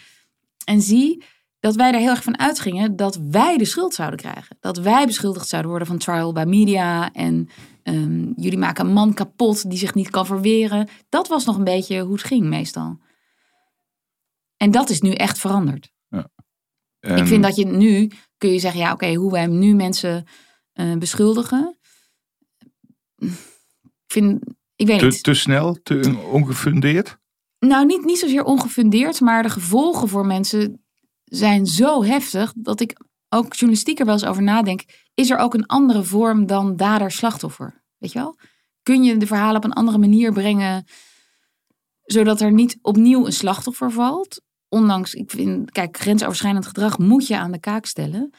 en zie dat wij er heel erg van uitgingen dat wij de schuld zouden krijgen. Dat wij beschuldigd zouden worden van trial by media en ehm, jullie maken een man kapot die zich niet kan verweren. Dat was nog een beetje hoe het ging meestal. En dat is nu echt veranderd. En Ik vind dat je nu kun je zeggen, ja, oké, hoe wij nu mensen eh, beschuldigen. Ik vind, ik weet te, niet. te snel, te ongefundeerd? Nou, niet, niet zozeer ongefundeerd, maar de gevolgen voor mensen zijn zo heftig dat ik ook journalistiek er wel eens over nadenk. Is er ook een andere vorm dan dader-slachtoffer? Weet je wel? Kun je de verhalen op een andere manier brengen, zodat er niet opnieuw een slachtoffer valt? Ondanks, ik vind, kijk, grensoverschrijdend gedrag moet je aan de kaak stellen.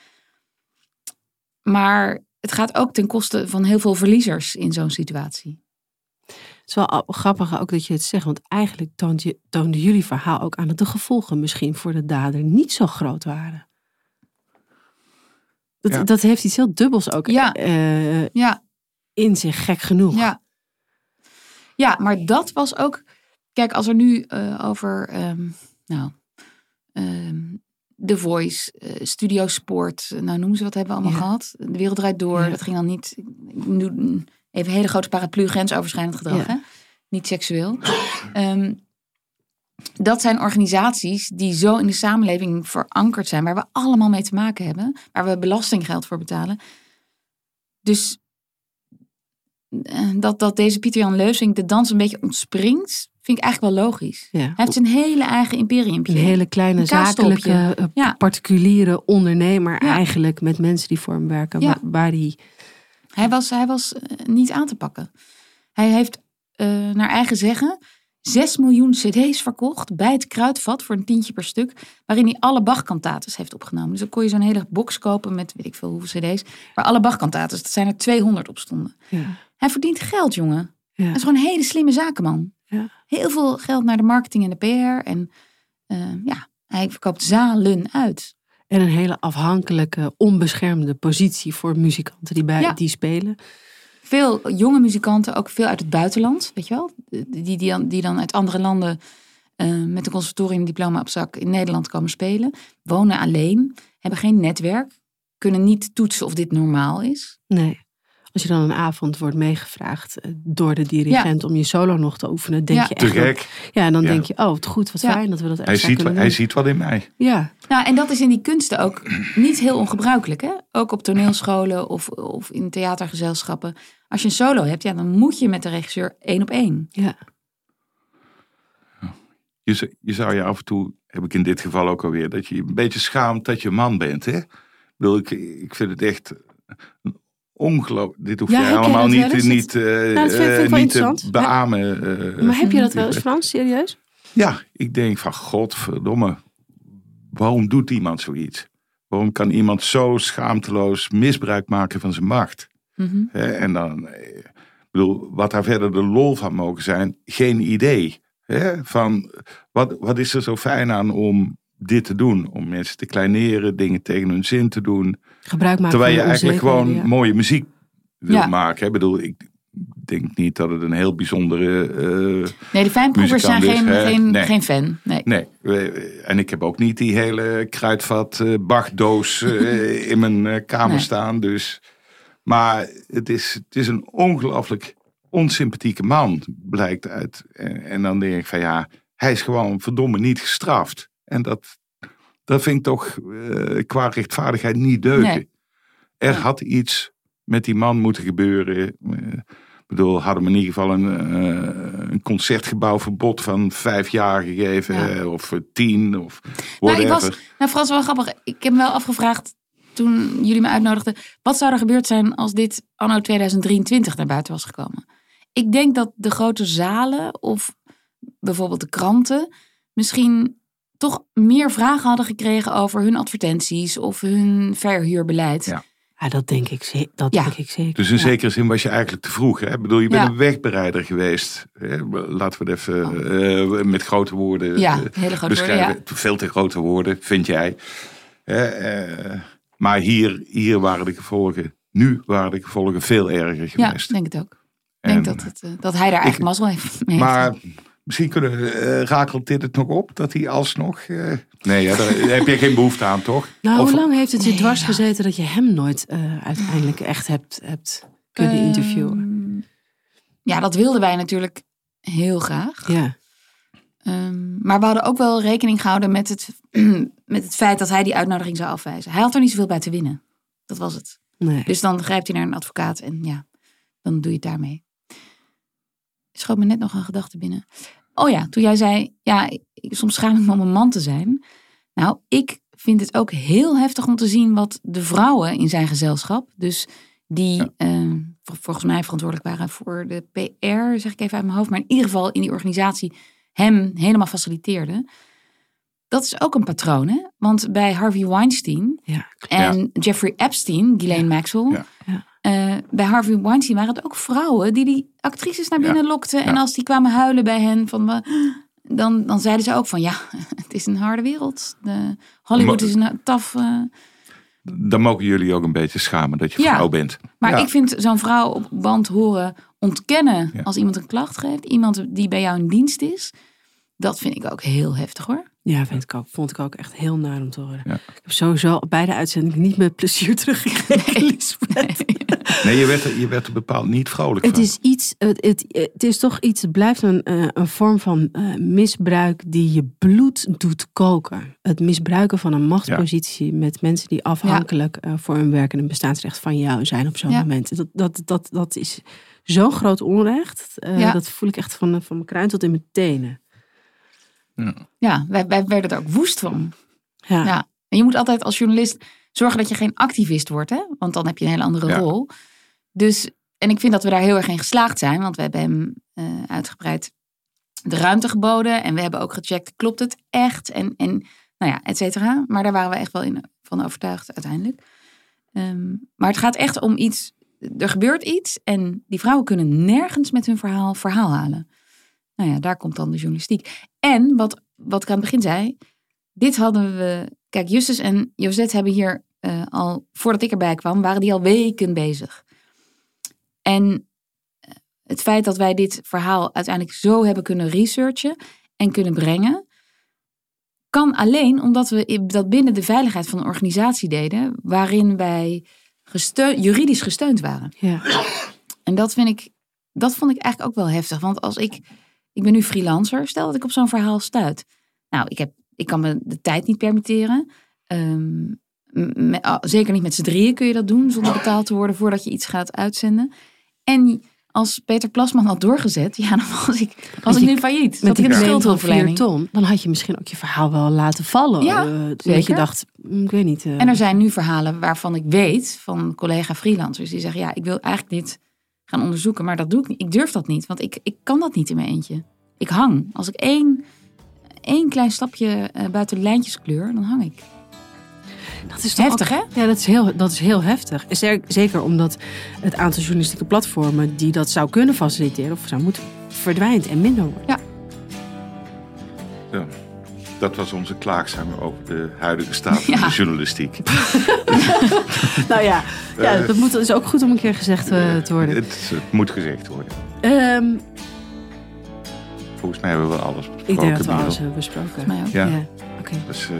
Maar het gaat ook ten koste van heel veel verliezers in zo'n situatie. Het is wel grappig ook dat je het zegt, want eigenlijk toonde jullie verhaal ook aan dat de gevolgen misschien voor de dader niet zo groot waren. Dat, Ja. dat heeft iets heel dubbels ook Ja. eh, Ja, in zich, gek genoeg. Ja. Ja, maar dat was ook. Kijk, als er nu eh, over. ehm, nou. ehm The Voice, eh, Studio Sport, nou noem ze wat hebben we allemaal Ja. gehad. De wereld draait door. Ja. Dat ging dan niet. Even een hele grote paraplu, grensoverschrijdend gedrag. Ja. Hè? Niet seksueel. Ehm, dat zijn organisaties die zo in de samenleving verankerd zijn, waar we allemaal mee te maken hebben, waar we belastinggeld voor betalen. Dus eh, dat, dat deze Pieter-Jan Leusink de dans een beetje ontspringt, vind ik eigenlijk wel logisch. Ja. Hij heeft zijn hele eigen imperiumpje. Een hele kleine Een zakelijke, eh, Ja. particuliere ondernemer Ja. eigenlijk met mensen die voor hem werken. Waar, die, Hij was, hij was eh, niet aan te pakken. Hij heeft naar eigen zeggen 6 miljoen cd's verkocht bij het kruidvat voor een tientje per stuk. Waarin hij alle Bach-kantates heeft opgenomen. Dus dan kon je zo'n hele box kopen met weet ik veel hoeveel cd's. Waar alle Bach-kantates, dat zijn er 200 op stonden. ja, Hij verdient geld, jongen. ja. Hij is gewoon een hele slimme zakenman. Ja. Heel veel geld naar de marketing en de PR. En eh, ja, hij verkoopt zalen uit. En een hele afhankelijke, onbeschermde positie voor muzikanten die, bij, die spelen. Veel jonge muzikanten, ook veel uit het buitenland, weet je wel. Die, die, dan, die dan uit andere landen eh, met een conservatoriumdiploma op zak in Nederland komen spelen. Wonen alleen, hebben geen netwerk, kunnen niet toetsen of dit normaal is. Nee. Als je dan een avond wordt meegevraagd eh, door de dirigent om je solo nog te oefenen, denk Ja. je Te echt. wel- gek. Ja, en dan Ja. denk je, oh, wat goed, wat Ja. fijn dat we dat Hij ziet, kunnen hij ziet wat in mij. Ja, Nou, en dat is in die kunsten ook niet heel ongebruikelijk. Hè? Ook op toneelscholen of, of in theatergezelschappen. Als je een solo hebt, ja, dan moet je met de regisseur één op één. ja. Je, zou je af en toe, heb ik in dit geval ook alweer, dat je je een beetje schaamt dat je man bent. Hè? Ik, bedoel, ik, ik vind het echt ongelooflijk. Dit hoef Ja, jij allemaal wel niet, niet, eh, ik eh, niet te. Maar- beamen. eh, Maar heb je dat wel eens, Frans, serieus? Ja, ik denk van godverdomme. Waarom doet iemand zoiets? Waarom kan iemand zo schaamteloos misbruik maken van zijn macht? Mhm. Hè, en dan, bedoel, wat daar verder de lol van mogen zijn, geen idee. Hè? Van, wat, wat is er zo fijn aan om dit te doen? Om mensen te kleineren, dingen tegen hun zin te doen. Gebruik maken Terwijl je eigenlijk gewoon ja. mooie muziek wil Ja. maken. hè. Ik bedoel, ik denk niet dat het een heel bijzondere... eh, Nee, de fijnproevers zijn geen, geen, Nee. geen fan. Nee. Nee, en ik heb ook niet die hele kruidvat eh Bachdoos eh, in mijn eh, kamer Nee. staan. Dus. Maar het is, het is een ongelooflijk onsympathieke man, blijkt uit. En, en dan denk ik van ja, hij is gewoon verdomme niet gestraft. En dat, dat vind ik toch eh, qua rechtvaardigheid niet deugen. Nee. Er had iets met die man moeten gebeuren. Eh, Ik bedoel, hadden we in ieder geval een, eh, een concertgebouwverbod van vijf jaar gegeven. Ja. Of tien, of Nou, whatever. ik was, nou, Frans, wel grappig. Ik heb me wel afgevraagd toen jullie me uitnodigden. Wat zou er gebeurd zijn als dit anno 2023 naar buiten was gekomen? Ik denk dat de grote zalen of bijvoorbeeld de kranten misschien toch meer vragen hadden gekregen over hun advertenties of hun verhuurbeleid. Ja. Ja, dat denk ik, dat Ja. denk ik zeker. Dus in Ja. zekere zin was je eigenlijk te vroeg. Hè? Ik bedoel, je bent Ja. een wegbereider geweest. Hè? Laten we het even eh, met grote woorden. Ja, eh, hele grote woorden, beschrijven. Veel te grote woorden, vind jij. Hè, eh, maar hier, hier waren de gevolgen, nu waren de gevolgen veel erger Ja, geweest. ik denk het ook. Ik denk En- dat, het, eh, dat hij daar eigenlijk mazzel heeft. mee heeft. Misschien kunnen we, eh, rakelt dit het nog op dat hij alsnog. eh, nee, ja, daar heb je geen behoefte aan, toch? Nou, Of- hoe lang heeft het je Nee, dwars ja. gezeten dat je hem nooit eh, uiteindelijk echt hebt, hebt kunnen interviewen? Ehm, Ja, dat wilden wij natuurlijk heel graag. Ja. Ehm, maar we hadden ook wel rekening gehouden met het, met het feit dat hij die uitnodiging zou afwijzen. Hij had er niet zoveel bij te winnen. Dat was het. Nee. Dus dan grijpt hij naar een advocaat en ja, dan doe je het daarmee. Schoot me net nog een gedachte binnen. Oh ja, toen jij zei, ja, ik, soms schaam ik me om een man te zijn. Nou, ik vind het ook heel heftig om te zien wat de vrouwen in zijn gezelschap, dus die eh, vol- volgens mij verantwoordelijk waren voor de PR, zeg ik even uit mijn hoofd, maar in ieder geval in die organisatie hem helemaal faciliteerden. Dat is ook een patroon, hè? Want bij Harvey Weinstein Ja. en Jeffrey Epstein, Ghislaine Maxwell, Eh, bij Harvey Weinstein waren het ook vrouwen die die actrices naar Ja. binnen lokten. En als die kwamen huilen bij hen, van, dan, dan zeiden ze ook van ja, het is een harde wereld. De, Hollywood is een taf. eh, Dan mogen jullie ook een beetje schamen dat je Ja. vrouw bent. maar ik vind zo'n vrouw op band horen ontkennen als iemand een klacht geeft. Iemand die bij jou in dienst is. Dat vind ik ook heel heftig hoor. Ja, vind ik ook, vond ik ook echt heel naar om te horen. Ja. Ik heb sowieso beide uitzendingen niet met plezier teruggekeken, Lisbeth. Nee, je werd, er, je werd er bepaald niet vrolijk Het van. is iets, het, het, het is toch iets, het blijft een, eh, een vorm van eh, misbruik die je bloed doet koken. Het misbruiken van een machtspositie met mensen die afhankelijk eh, voor hun werk en een bestaansrecht van jou zijn op zo'n Ja. moment. Dat, dat, dat, dat is zo'n groot onrecht. Eh, Ja. Dat voel ik echt van, van mijn kruin tot in mijn tenen. Ja, wij, wij werden er ook woest van. Ja. Ja. En je moet altijd als journalist zorgen dat je geen activist wordt, hè? Want dan heb je een hele andere Ja. rol. Dus, en ik vind dat we daar heel erg in geslaagd zijn, want we hebben hem eh, uitgebreid de ruimte geboden en we hebben ook gecheckt, klopt het echt? En, en nou ja, et cetera. Maar daar waren we echt wel in, van overtuigd uiteindelijk. Ehm, maar het gaat echt om iets, er gebeurt iets en die vrouwen kunnen nergens met hun verhaal verhaal halen. Nou ja, daar komt dan de journalistiek. En wat, wat ik aan het begin zei, dit hadden we. Kijk, Justus en Josette hebben hier eh, al, voordat ik erbij kwam, waren die al weken bezig. En eh, het feit dat wij dit verhaal uiteindelijk zo hebben kunnen researchen en kunnen brengen, kan alleen omdat we dat binnen de veiligheid van een organisatie deden, waarin wij gesteun, juridisch gesteund waren. Ja. En dat vind ik, dat vond ik eigenlijk ook wel heftig. Want als ik, ik ben nu freelancer, stel dat ik op zo'n verhaal stuit. Nou, ik, heb, ik kan me de tijd niet permitteren. Ehm, zeker niet met z'n drieën kun je dat doen zonder betaald te worden voordat je iets gaat uitzenden. En als Peter Plasman had doorgezet, ja, dan was ik, was ik nu failliet. Met die in de claim van 4 schuldhulpverlening. ton, dan had je misschien ook je verhaal wel laten vallen. Ja, eh, je dacht, mm, ik weet niet. eh, En er zijn nu verhalen waarvan ik weet van collega freelancers die zeggen: ja, ik wil eigenlijk dit gaan onderzoeken, maar dat doe ik niet. Ik durf dat niet, want ik, ik kan dat niet in mijn eentje. Ik hang. Als ik één, één klein stapje eh, buiten de lijntjes kleur, dan hang ik. Dat is toch Heftig, ook- Ja, dat is heel, dat is heel heftig. Zer- Zeker omdat het aantal journalistieke platformen die dat zou kunnen faciliteren of zou moeten verdwijnt en minder wordt. Ja. Dat was onze klaagzanger over de huidige staat van de journalistiek. Nou ja, ja dat, moet, is ook goed om een keer gezegd eh, te worden. Het, het moet gezegd worden. Ehm, Volgens mij hebben we alles ik besproken. denk dat we alles hebben besproken. mij ook. Ja. Ja, oké. Dus, eh,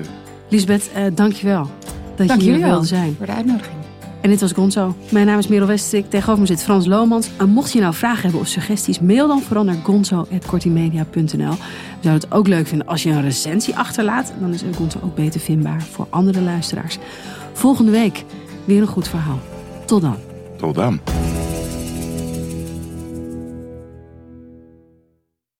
Lisbeth, eh, dankjewel dat Dank je hier jullie wel wilde zijn. voor de uitnodiging. En dit was Gonzo. Mijn naam is Merel Westrik. Tegenover me zit Frans Lomans. En mocht je nou vragen hebben of suggesties, mail dan vooral naar gonzo.kortimedia.nl. We zouden het ook leuk vinden als je een recensie achterlaat. Dan is Gonzo ook beter vindbaar voor andere luisteraars. Volgende week weer een goed verhaal. Tot dan. tot dan.